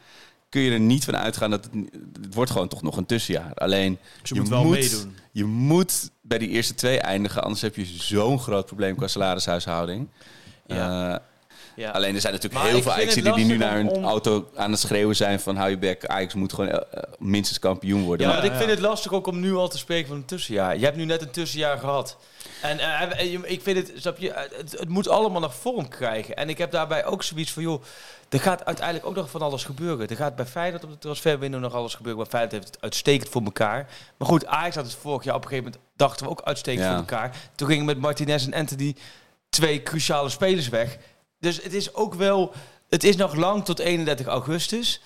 Kun je er niet van uitgaan dat het, het wordt gewoon toch nog een tussenjaar. Alleen Dus je moet wel meedoen. Je moet bij die eerste twee eindigen, anders heb je zo'n groot probleem qua salarishuishouding. Ja. Eh, Ja. Alleen er zijn natuurlijk Maar heel veel Ajax die nu naar hun om- auto aan het schreeuwen zijn van hou je bek, Ajax moet gewoon eh, minstens kampioen worden. Ja, Maar- ik vind het lastig ook om nu al te spreken van een tussenjaar. Je hebt nu net een tussenjaar gehad. En eh, ik vind het, snap je, eh, het, het moet allemaal nog vorm krijgen. En ik heb daarbij ook zoiets van, joh, er gaat uiteindelijk ook nog van alles gebeuren. Er gaat bij Feyenoord op de transferwindow nog alles gebeuren. Maar Feyenoord heeft het uitstekend voor elkaar. Maar goed, Ajax had het vorig jaar op een gegeven moment, dachten we ook uitstekend Ja. voor elkaar. Toen gingen met Martinez en Anthony twee cruciale spelers weg. Dus het is ook wel, het is nog lang tot 31 augustus.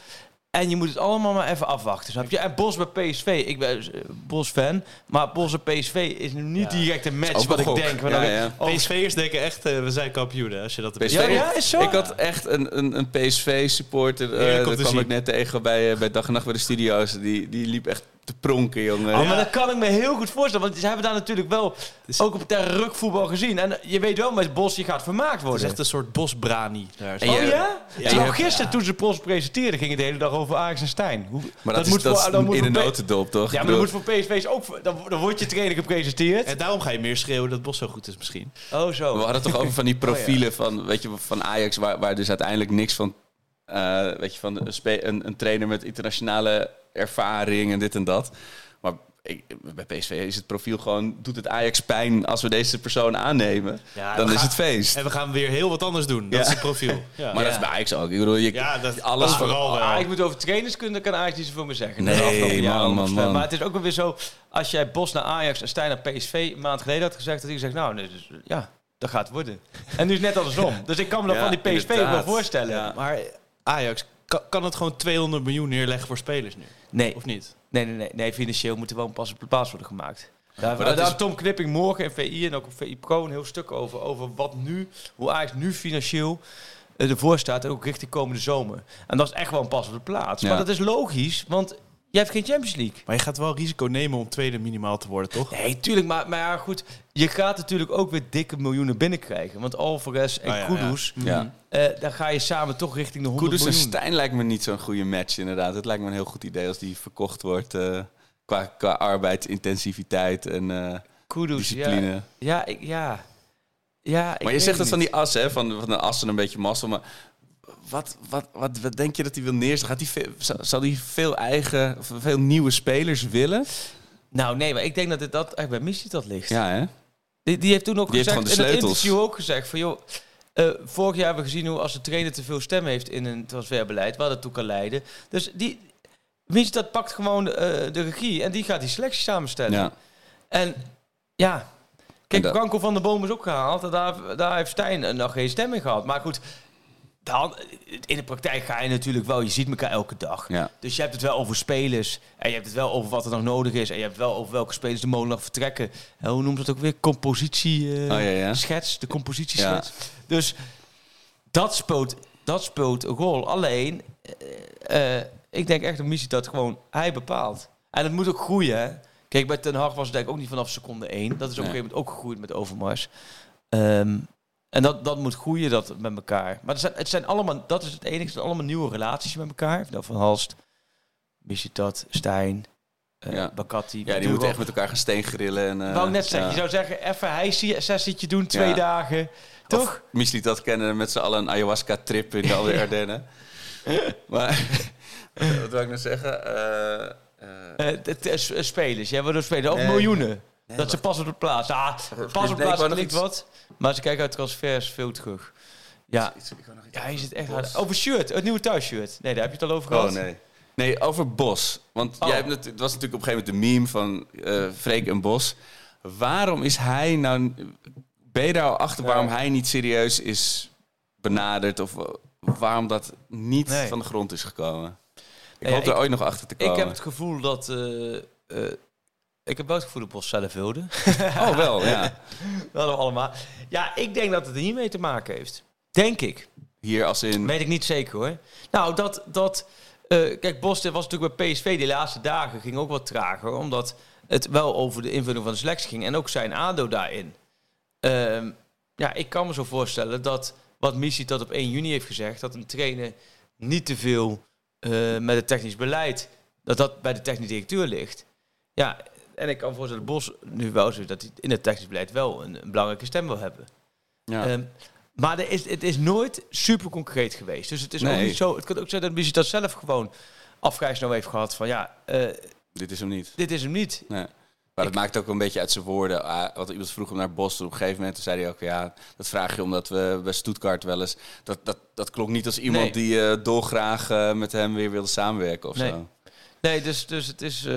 En je moet het allemaal maar even afwachten, snap je? En Bos bij PSV, ik ben eh, Bos-fan, maar Bos bij PSV is nu niet direct een match wat ik denk. Ja, ja. ik- oh, PSV'ers denken echt, eh, we zijn kampioenen. Als je dat PSV. Ja, ja, is zo? Ik had echt een, een, een PSV-supporter, Heerlijk om daar te kwam zien. ik net tegen bij, eh, bij Dag en Nacht bij de studio's. Die, die liep echt te pronken, jongen. Oh, maar dat kan ik me heel goed voorstellen. Want ze hebben daar natuurlijk wel ook op ter rukvoetbal gezien. En je weet wel met Bos, je gaat vermaakt Het is worden. echt een soort bosbrani. Daar En Oh je- ja? Ja, Terwijl gisteren toen ze Bos presenteerden, ging het de hele dag over Ajax en Stijn. Hoe, Maar dat, is, dat voor- is dan moet in een notendop, toch? Ja, maar dat moet voor PSV's ook... voor- Dan, dan wordt je trainer gepresenteerd. En daarom ga je meer schreeuwen dat Bos zo goed is misschien. Oh, zo. We hadden toch over van die *laughs* Oh, profielen van, weet je, van Ajax, waar, waar dus uiteindelijk niks van, eh, weet je, van een, een trainer met internationale ervaring en dit en dat. Maar ik, bij PSV is het profiel gewoon, doet het Ajax pijn als we deze persoon aannemen, Ja, dan is gaan- het feest. En we gaan weer heel wat anders doen. Dat Ja. is het profiel. *laughs* Ja. Maar dat is bij Ajax ook. Ik bedoel, je, Ja, dat- alles dat vooral wel. Ah, ik moet over trainers kunnen, kan Ajax niet zoveel meer zeggen. Nee, man, man, man. Maar het is ook wel weer zo, als jij Bos naar Ajax en Stijn naar PSV een maand geleden had gezegd, dat hij gezegd, nou, nee, dus, ja, dat gaat worden. *laughs* En nu is het net andersom. Dus ik kan me dat Ja, van die PSV ook wel voorstellen. Ja. Maar Ajax, kan, kan het gewoon 200 miljoen neerleggen voor spelers nu? Nee, Of niet? nee, nee, nee, nee, financieel moet er wel een pas op de plaats worden gemaakt. Daar, Maar daar is- Tom Knipping morgen in VI en ook op VI Pro een heel stuk over. Over wat nu, hoe Ajax nu financieel eh, ervoor staat en ook richting komende zomer. En dat is echt wel een pas op de plaats. Ja. Maar dat is logisch, want je hebt geen Champions League. Maar je gaat wel risico nemen om tweede minimaal te worden, toch? Nee, tuurlijk. Maar, maar ja, goed. Je gaat natuurlijk ook weer dikke miljoenen binnenkrijgen. Want Alvarez en Oh, ja, Kudus, Ja. eh, dan ga je samen toch richting de 100 Kudus en miljoen. Stijn lijkt me niet zo'n goede match, inderdaad. Het lijkt me een heel goed idee als die verkocht wordt eh, qua, qua arbeidsintensiviteit en eh, Kudus, ja. discipline. Ja, ik, ja. ja ik Maar je zegt dat het van die assen, hè, van, van de assen een beetje mazzel. Maar wat, wat, wat, wat denk je dat hij wil neerzetten? Gaat hij veel, zal- hij veel eigen, of veel nieuwe spelers willen? Nou, nee, maar ik denk dat het dat echt bij Missie dat ligt. Ja, hè? Die, die heeft toen ook Die heeft gezegd, in gewoon de het sleutels. interview ook gezegd van, joh, eh, vorig jaar hebben we gezien hoe als de trainer te veel stem heeft in een transferbeleid, waar dat toe kan leiden. Dus die, Missie dat pakt gewoon eh, de regie en die gaat die selectie samenstellen. Ja. En ja, kijk, Branko van der Boom is ook gehaald. Daar, daar heeft Stijn eh, nog geen stem in gehad. Maar goed, dan, in de praktijk ga je natuurlijk wel, je ziet elkaar elke dag. Ja. Dus je hebt het wel over spelers. En je hebt het wel over wat er nog nodig is. En je hebt het wel over welke spelers de molen nog vertrekken. En hoe noemt het ook weer? Compositie eh, Oh, ja, ja. schets. De compositieschets. Dus dat speelt, dat speelt een rol. Alleen, eh, eh, ik denk echt dat Missie dat gewoon hij bepaalt. En het moet ook groeien. Hè? Kijk, bij Ten Hag was het denk ik ook niet vanaf seconde één. Dat is op een gegeven moment ook gegroeid met Overmars. Ehm, en dat, dat moet groeien dat met elkaar. Maar het zijn, het zijn allemaal, dat is het enige, het zijn allemaal nieuwe relaties met elkaar. Van Halst, Missie Stijn, eh Ja. Bakati. ja, die moeten echt met elkaar gaan steengrillen. En, eh, Wou ik net zeggen, ja. je zou zeggen, even hij sessietje doen, twee Ja. dagen. Toch? Dat kennen met z'n allen een ayahuasca-trip in de *laughs* Alde Ardennen. maar, *laughs* wat wil ik nou zeggen? Eh, eh, Eh, eh, spelers, jij wordt spelen. Nee. miljoenen. dat ze pas op de plaats. Ah, pas op de plaats klinkt wat. Maar ze kijken uit transfers veel terug. Ja, iets- ik iets ja je zit echt hard. Over shirt, het nieuwe thuisshirt. Nee, daar heb je het al over gehad. Oh nee. Nee, over Bos. Want Oh. jij hebt het, het was natuurlijk op een gegeven moment de meme van eh Freek en Bos. Waarom is hij nou... Ben je daar al achter Ja. waarom hij niet serieus is benaderd? Of waarom dat niet Nee. van de grond is gekomen? Ik Nee, hoop ja, er ooit nog achter te komen. Ik heb het gevoel dat... eh, eh, ik heb wel het gevoel dat Bos zelf wilde. *laughs* Oh, wel, ja. Dat hadden we allemaal. Ja, ik denk dat het er hiermee te maken heeft. Denk ik. Hier als in... Weet ik niet zeker hoor. Nou, dat. dat eh, kijk, Bos was natuurlijk bij PSV die laatste dagen ging ook wat trager. Omdat het wel over de invulling van de selectie ging. En ook zijn ADO daarin. Ehm, ja, ik kan me zo voorstellen dat wat Missie tot op 1 juni heeft gezegd. Dat een trainer niet te veel eh, met het technisch beleid. Dat dat bij de technisch directeur ligt. Ja, en ik kan voorstellen dat Bos nu wel zo dat hij in het technisch beleid wel een, een belangrijke stem wil hebben. Ja. Ehm, maar er is, het is nooit super concreet geweest. Dus het is ook niet zo. Het kan ook zijn dat Missie dat zelf gewoon afgrijs nou heeft gehad van ja, eh, Dit is hem niet. dit is hem niet. Nee. Maar dat maakt ook een beetje uit zijn woorden. Ah, wat iemand vroeg hem naar Boston. Op een gegeven moment zei hij ook... Ja, dat vraag je omdat we bij Stuttgart wel eens... Dat, dat, dat klonk niet als iemand Nee. die eh, dolgraag eh, met hem weer wilde samenwerken of Nee. zo. Nee, dus, dus het is...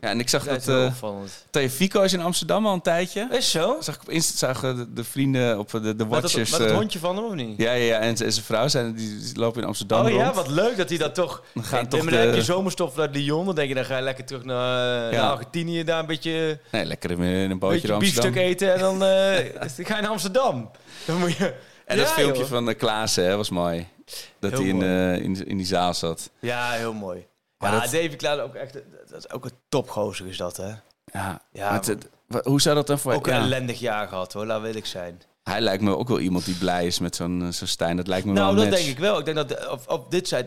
eh Ja, en ik zag is dat... heel eh. Fico is in Amsterdam al een tijdje. Is zo? Zag ik op Insta zagen de, de vrienden op de, de Met het, watchers... met het eh, hondje van hem of niet? ja, ja, ja, en, en zijn vrouw zijn, die, die lopen in Amsterdam Oh ja, wat leuk dat hij dat toch... Dan gaan toch dan heb de- je zomerstof uit Lyon, dan denk je, dan ga je lekker terug naar, eh, Ja. naar Argentinië, daar een beetje, Nee, lekker in een bootje naar Amsterdam. biefstuk eten en dan *laughs* eh, ga je naar Amsterdam. Dan moet je... En dat filmpje joh. van uh, Klaassen hè, was mooi. Dat Heel hij in, eh, in, in die zaal zat. Ja, heel mooi. Maar ja, dat- Davy Klaas ook echt, dat is ook een topgozer is dat, hè? Ja, Ja, het- hoe zou dat dan voor... Ook een ja, ellendig jaar gehad, hoor, laat wil ik zijn. Hij lijkt me ook wel iemand die blij is met zo'n eh, zo'n Stijn. Dat lijkt me Nou, wel dat een match. denk ik wel. Ik denk dat op, op dit. Want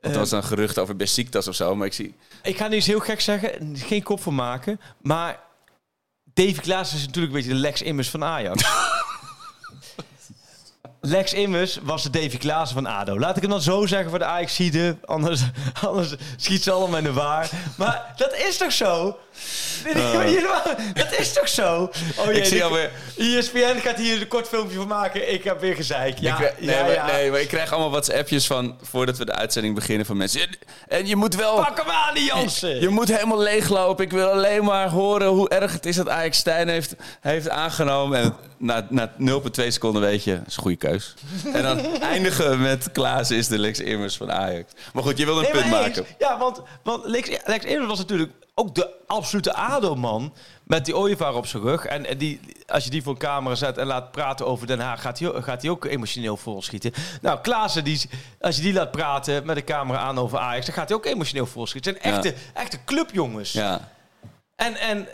er was dan gerucht over Besiktas of zo. Maar ik zie... Ik ga nu eens heel gek zeggen, geen kop voor maken, maar Davy Klaas is natuurlijk een beetje de Lex Immers van Ajax. *laughs* Lex Immers was de Davy Klaassen van ADO. Laat ik hem dan zo zeggen voor de Ajaxide, anders, anders schiet ze allemaal in de waar. Maar dat is toch zo? *laughs* Dat is toch zo? Oh, Ik zie alweer- ESPN gaat hier een kort filmpje van maken. Ik heb weer gezeik. Ja, nee, ja, maar, ja. nee, maar ik krijg allemaal WhatsAppjes van... voordat we de uitzending beginnen van mensen. En, je moet wel... Pak hem aan, die Jansen. Je moet helemaal leeglopen. Ik wil alleen maar horen hoe erg het is dat Ajax Stijn heeft, heeft aangenomen. En na, na 0,2 seconden weet je, is een goede keus. En dan *laughs* eindigen we met Klaas is de Lex Immers van Ajax. Maar goed, je wilde een Nee, punt maken. Ja, want, want Lex, Lex Immers was natuurlijk ook de absolute ADO-man. Met die ooievaar op zijn rug. En, en die, als je die voor een camera zet en laat praten over Den Haag... gaat hij, gaat hij ook emotioneel volschieten. Nou, Klaassen, die, als je die laat praten met de camera aan over Ajax... dan gaat hij ook emotioneel volschieten. Het zijn echte, echte clubjongens. Ja, En, en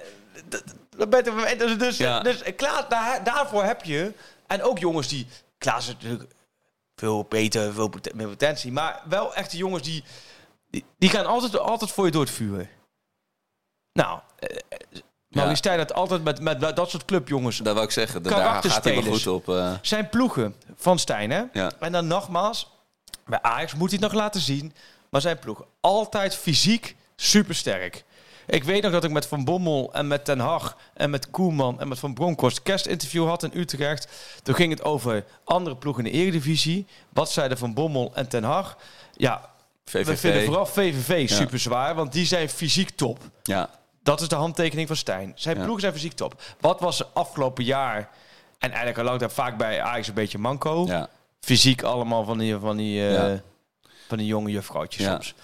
dus, dus, Ja. dus Klaas, daar, daarvoor heb je... En ook jongens die... Klaas is natuurlijk veel beter, veel meer potentie. Maar wel echte jongens die... Die, die gaan altijd, altijd voor je door het vuur. Nou, Ja. Maurice Stijn had altijd met, met dat soort clubjongens... dat wou ik zeggen. Da- Daar gaat hij goed op. eh. Zijn ploegen van Stijn, hè? Ja. En dan nogmaals, bij Ajax moet hij het nog laten zien. Maar zijn ploeg altijd fysiek supersterk. Ik weet nog dat ik met Van Bommel en met Ten Hag en met Koeman en met Van Bronckhorst kerstinterview had in Utrecht. Toen ging het over andere ploegen in de Eredivisie. Wat zeiden Van Bommel en Ten Hag? Ja, we vinden vooral VVV Ja. super zwaar, want die zijn fysiek top. Ja, Dat is de handtekening van Stijn. Zijn Ja. ploegen zijn fysiek top. Wat was afgelopen jaar, en eigenlijk al lang daar vaak bij Ajax een beetje manco, ja, fysiek allemaal van die, van die, eh, van die jonge juffrouwtjes Ja. soms.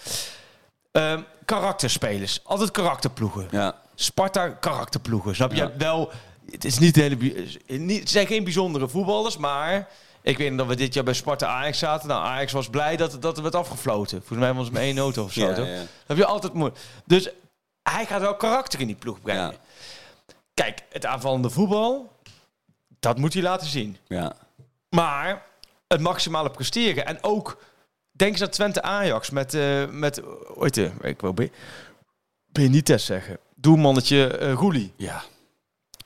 Ehm, karakterspelers. Altijd karakterploegen. ja. Sparta karakterploegen. Snap je? Ja. Wel... Het, is niet hele, bi- niet, het zijn geen bijzondere voetballers, maar... Ik weet dat we dit jaar bij Sparta Ajax zaten. Nou, Ajax was blij dat, dat er werd afgefloten. Volgens mij was het met één auto of zo. Ja, toch? ja. Dat heb je altijd mooi. Dus hij gaat wel karakter in die ploeg brengen. Ja. Kijk, het aanvallende voetbal, dat moet hij laten zien. ja. Maar het maximale presteren. En ook, denk eens aan Twente Ajax met, eh met ooit, eh, ik wil Be- Benitez zeggen. Doelmannetje uh, Roelie. ja.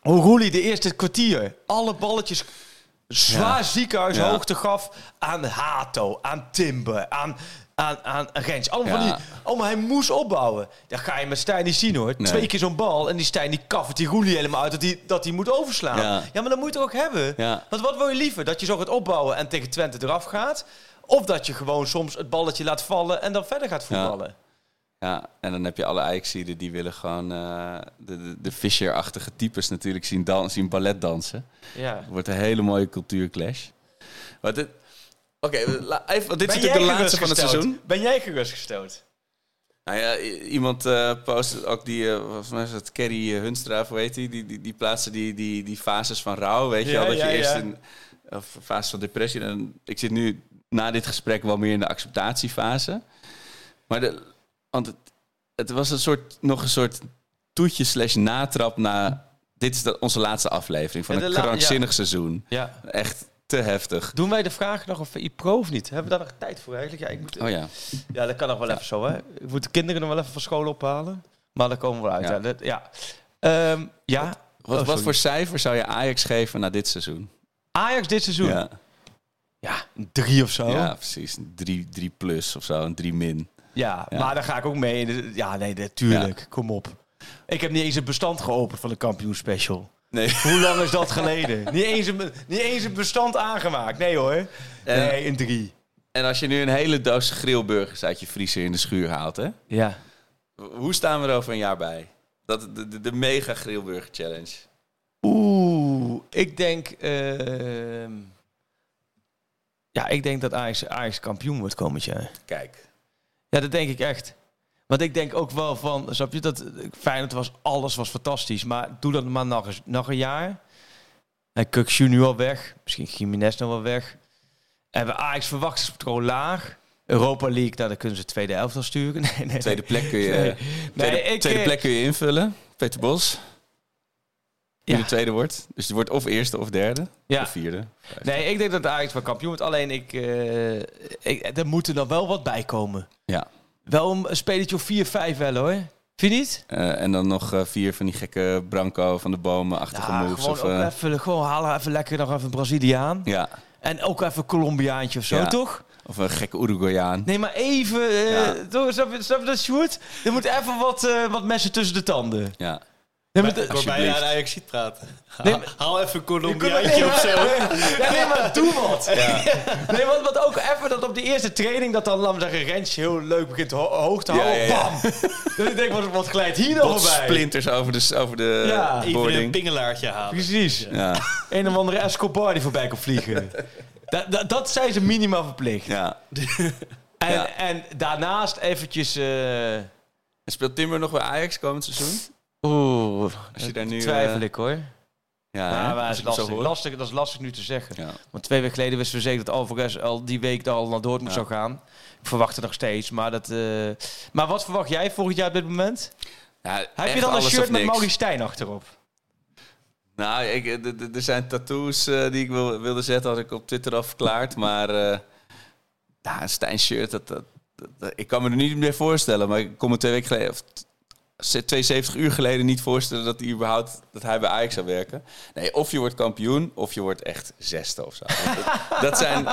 Hoe Roelie de eerste kwartier alle balletjes zwaar Ja. ziekenhuishoogte gaf aan Hato, aan Timber, aan, aan, aan Rens. Allemaal Ja. van die, oh, maar hij moest opbouwen. Dat ga je met Stijn niet zien hoor. Nee. Twee keer zo'n bal en die Stijn die kaffert die Roelie helemaal uit dat hij dat die moet overslaan. Ja. Maar dat moet je toch ook hebben? Ja. Want wat wil je liever? Dat je zo gaat opbouwen en tegen Twente eraf gaat? Of dat je gewoon soms het balletje laat vallen en dan verder gaat voetballen? Ja, en dan heb je alle Ajaxiden die willen gewoon eh, de, de, de Fischer-achtige types natuurlijk zien, dan, zien ballet dansen. Ja. Wordt een hele mooie cultuurclash. Maar dit... Oké, want dit is natuurlijk de laatste van het seizoen. Ben jij gerustgesteld? Nou ja, iemand eh post ook die, eh, volgens mij is het Kerry Hunstra, of hoe heet die? Die, die, die plaatste die, die, die fases van rouw, weet je wel? Dat ja, je eerst ja. in of fase van depressie en ik zit nu na dit gesprek wel meer in de acceptatiefase. Maar de, want het, het was een soort, nog een soort toetje slash natrap na... Dit is de, onze laatste aflevering van een la- krankzinnig seizoen. Ja. Echt te heftig. Doen wij de vraag nog of VI Pro of niet? Hebben we daar nog tijd voor eigenlijk? Ja, ik moet, Oh ja. ja dat kan nog wel even zo, hè? Ik moet de kinderen nog wel even van school ophalen. Maar daar komen we uit. Ja. Ja. Dat, ja. Ehm, ja. Wat, Oh, wat sorry. voor cijfer zou je Ajax geven na dit seizoen? Ajax dit seizoen? Ja, Ja, een drie of zo. ja precies. Een 3 drie plus of zo, een 3 min. Ja, Ja. maar daar ga ik ook mee. de- Ja, nee, natuurlijk. Kom op. Ik heb niet eens het bestand geopend van de kampioenspecial. Nee. *laughs* Hoe lang is dat *laughs* geleden? niet, eens een, niet eens een bestand aangemaakt. Nee hoor. Nee, een drie. En als je nu een hele doos grillburgers uit je vriezer in de schuur haalt, hè? Ja. Hoe staan we er over een jaar bij? Dat, de, de, de mega grillburger challenge. Oeh, ik denk... ehm, ja, ik denk dat Ajax, Ajax kampioen wordt komend jaar. Kijk. Ja, dat denk ik echt. Want ik denk ook wel van, snap je, dat Feyenoord was, alles was fantastisch. Maar doe dat maar nog, eens, nog een jaar. En Kukshu nu al weg. Misschien Jiménez nog wel weg. En we Ajax verwachtingspatroon laag. Europa League, nou, dan kunnen ze tweede elftal sturen. *laughs* Nee, nee, Tweede plek kun je, Nee. tweede, Nee, ik, tweede eh, plek kun je invullen. Peter Bos. Ja. de tweede wordt. Dus die wordt of eerste of derde. Ja. Of vierde. Nee, ik denk dat Ajax wel kampioen wordt. Alleen, ik, eh, ik, er moet er nog wel wat bij komen. Ja. Wel een spelertje of 4-5 wel hoor. Vind je niet? Eh, en dan nog eh, vier van die gekke Branco van de bomen-achtige Ja, moves. gewoon, Of, even, gewoon halen even lekker nog even een Braziliaan. ja. En ook even een Colombiaantje of zo, Ja. toch? of een gekke Uruguayaan. Nee, maar even... eh Ja. toch, snap, je, snap je dat, Sjoerd? Er moet even wat, eh, wat messen tussen de tanden. Ja. Nee, maar hoor bijna aan Ajax ziet praten. Nee, Ha- maar- Haal even een Nee, of zo. *laughs* Ja, nee, maar doe wat. *laughs* Nee, want, want ook even dat op die eerste training... dat dan, laten we zeggen, Rens heel leuk begint ho- hoog te Ja, houden. ja, ja. Bam! *laughs* dus ik denk, wat, wat glijdt hier nog Wat bij? splinters over de, over de Ja. Even een boarding. pingelaartje halen. Precies. Ja. Een of andere Escobar die voorbij komt vliegen. dat, dat, dat zijn ze minimaal verplicht. ja. En, Ja. en daarnaast eventjes... eh, En speelt Timber nog bij Ajax komend seizoen? Oeh, Als je daar nu... twijfel eh, ik hoor. Ja, maar Als is lastig, lastig, dat is lastig nu te zeggen. Ja. Want twee weken geleden wisten we zeker dat Alvarez al die week al naar Dortmund Ja. zou gaan. Ik verwacht het nog steeds. Maar, dat, eh, maar wat verwacht jij volgend jaar op dit moment? Heb je dan een shirt met. Maurice Stijn achterop? Nou, ik, eh, er zijn tattoos die ik wil, wilde zetten, had ik op Twitter al verklaard. *laughs* Maar eh ja, een Stijn shirt, dat, dat, dat- ik kan me er niet meer voorstellen. Maar ik kon me twee weken geleden, of 72 uur geleden niet voorstellen dat hij überhaupt dat hij bij Ajax zou werken. Nee, of je wordt kampioen, of je wordt echt zesde of zo. *laughs* dat, zijn,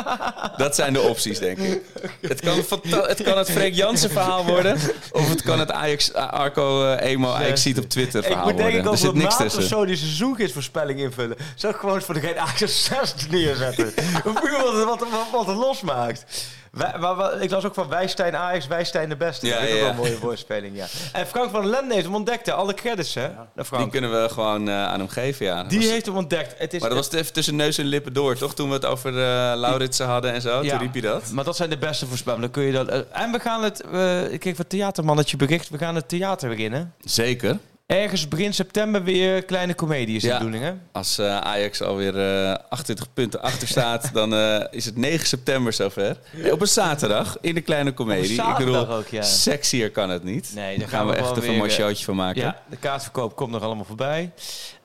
dat zijn de opties, denk ik. Het kan, het, kan het Freek Jansen verhaal worden, of het kan het Ajax, Arco eh, Emo Ajax ziet op Twitter Ik verhaal moet denk worden. ik over zit een niks maand of tussen. zo die seizoengidsvoorspelling invullen. Zou ik gewoon voor degene Ajax 6 neerzetten. *laughs* Puur wat, wat, wat, wat het losmaakt. Wij, maar, wat- ik las ook van Wijstijn Ajax, Wijstijn de beste. Ja, dat is ja, ook wel ja. een mooie voorspelling, ja. En Frank van der Lende heeft hem ontdekt, hè. Alle credits, hè. naar Die kunnen we gewoon eh, aan hem geven, ja. Dat Die was- heeft hem ontdekt. Het is, maar dat was even tussen neus en lippen door, toch? Toen we het over uh, Lauritsen hadden en zo, Ja. toen riep je dat. Maar dat zijn de beste voorspellingen. Dan kun je dat. eh, en we gaan het. eh, ik kreeg van theatermannetje bericht. We gaan het theater beginnen. Zeker. Ergens begin september weer kleine comedie is de Ja. bedoeling, hè? Als eh, Ajax alweer eh 28 punten achter staat, dan eh, is het 9 september zover. Nee, op een zaterdag in de kleine comedie. Ik bedoel, ook, ja. sexier kan het niet. Nee, daar gaan we, echt even een mooi eh, showtje van maken. Ja, de kaartverkoop komt nog allemaal voorbij.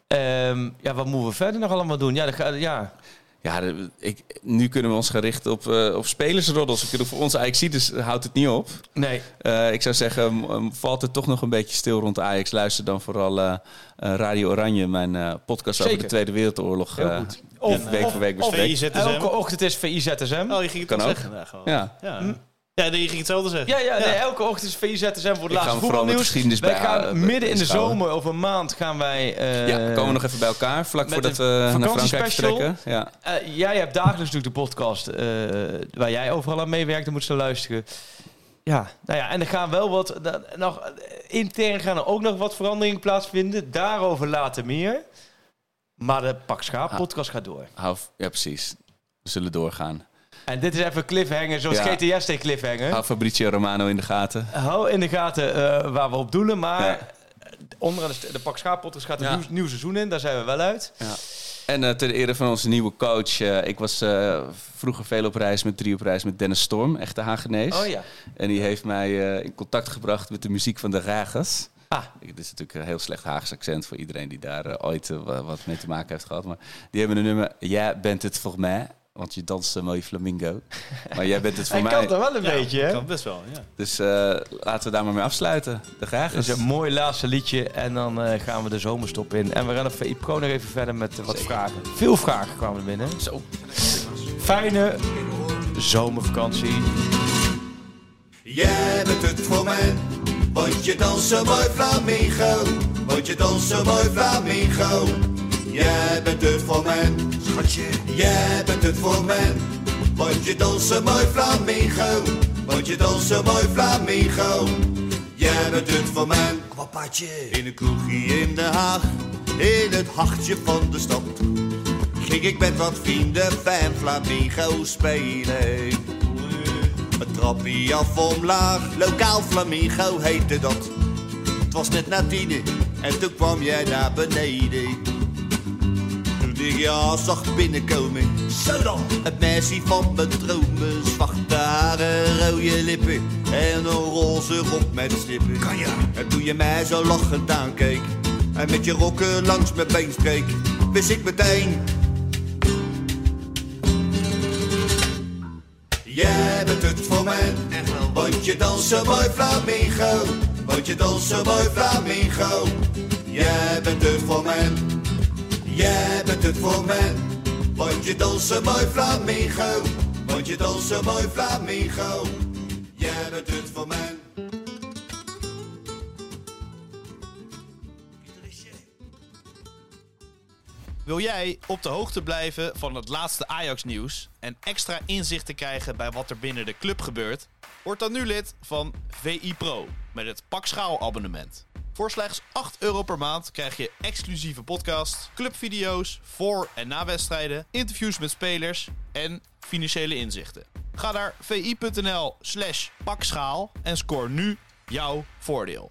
Ehm, ja, wat moeten we verder nog allemaal doen? Ja, ja. Ja, ik, nu kunnen we ons gaan richten op, eh, op spelersroddels. Voor ons Ajax houdt het niet op. Nee. Eh, ik zou zeggen, valt het toch nog een beetje stil rond Ajax? Luister dan vooral eh, Radio Oranje, mijn eh, podcast over de Tweede Wereldoorlog. Heel eh, goed. Of- week voor week bespreekt. VIZSM. Elke ochtend is VIZSM. Oh, je ging het Kan ook. zeggen. Ja, gewoon. Ja. Ja. Ja, nee, je ging hetzelfde zeggen. Ja, ja, nee, elke ochtend is VIZSM voor het laatste voetbalnieuws. Wij bij- gaan eh, midden in de zomer, over een maand, gaan wij... eh, ja, komen we nog even bij elkaar, vlak voordat we naar Frankrijk vertrekken. Ja. Eh, jij hebt dagelijks natuurlijk de podcast eh, waar jij overal aan meewerkt. Dan moet ze luisteren. Ja, nou ja, en er gaan wel wat... da- nog, eh, intern gaan er ook nog wat veranderingen plaatsvinden. Daarover later meer. Maar de Pak Schaap podcast gaat door. Ja, precies. We zullen doorgaan. En dit is even cliffhanger, zoals Ja. GTS deed cliffhanger. Hou Fabrizio Romano in de gaten. Hou in de gaten eh, waar we op doelen. Maar Ja. onderaan de, de Pak Schaap podcast gaat een nieuw, nieuw seizoen in. Daar zijn we wel uit. En eh ten ere van onze nieuwe coach. eh, ik was vroeger veel op reis met drie op reis met Dennis Storm, echte Hagenees. Oh ja. En die heeft mij in contact gebracht met de muziek van de Ragers. Ah. Dit is natuurlijk een heel slecht Haags accent voor iedereen die daar ooit wa- wat mee te maken heeft gehad. Maar die hebben een nummer. Jij bent het voor mij, want je danst een mooie flamingo. Maar jij bent het *laughs* voor Hij mij. kan er wel een Ja, beetje, hè? Kan best wel, ja. Dus eh, laten we daar maar mee afsluiten. De Dat Ragers. is een mooi laatste liedje en dan eh, gaan we de zomerstop in. En we gaan op VI Pro nog even verder met wat vragen. Veel vragen kwamen er binnen. Zo. Fijne zomervakantie. Jij bent het voor mij, Want je danst zo mooi flamingo, want je danst zo mooi flamingo. Jij bent het voor mij, schatje, jij bent het voor mij. Want je danst zo mooi flamingo, want je danst zo mooi flamingo. Jij bent het voor mij, kwapatje. In een kroegje in Den Haag, in het hartje van de stad. Ging ik met wat vrienden fijn flamingo spelen. Een trappie af omlaag, lokaal flamingo heette dat. Het was net na tienen en toen kwam jij naar beneden. Ik je zag binnenkomen, zo dan. Het meisje van mijn dromen, zwarte haren, rode lippen en een roze rok met snippen. Kan je? En toen je mij zo lachend aankeek en met je rokken langs mijn been streek, wist ik meteen. Jij bent het voor mij, want je danst zo mooi flamingo. Want je danst zo mooi flamingo. Jij bent het voor mij, jij bent het voor mij. Want je danst zo mooi flamingo. Want je danst zo mooi flamingo. Jij bent het voor mij. Wil jij op de hoogte blijven van het laatste Ajax-nieuws en extra inzicht te krijgen bij wat er binnen de club gebeurt? Word dan nu lid van VI Pro met het Pak Schaal abonnement. Voor slechts 8 euro per maand krijg je exclusieve podcasts, clubvideo's voor en na wedstrijden, interviews met spelers en financiële inzichten. Ga naar vi.nl slash pakschaal en scoor nu jouw voordeel.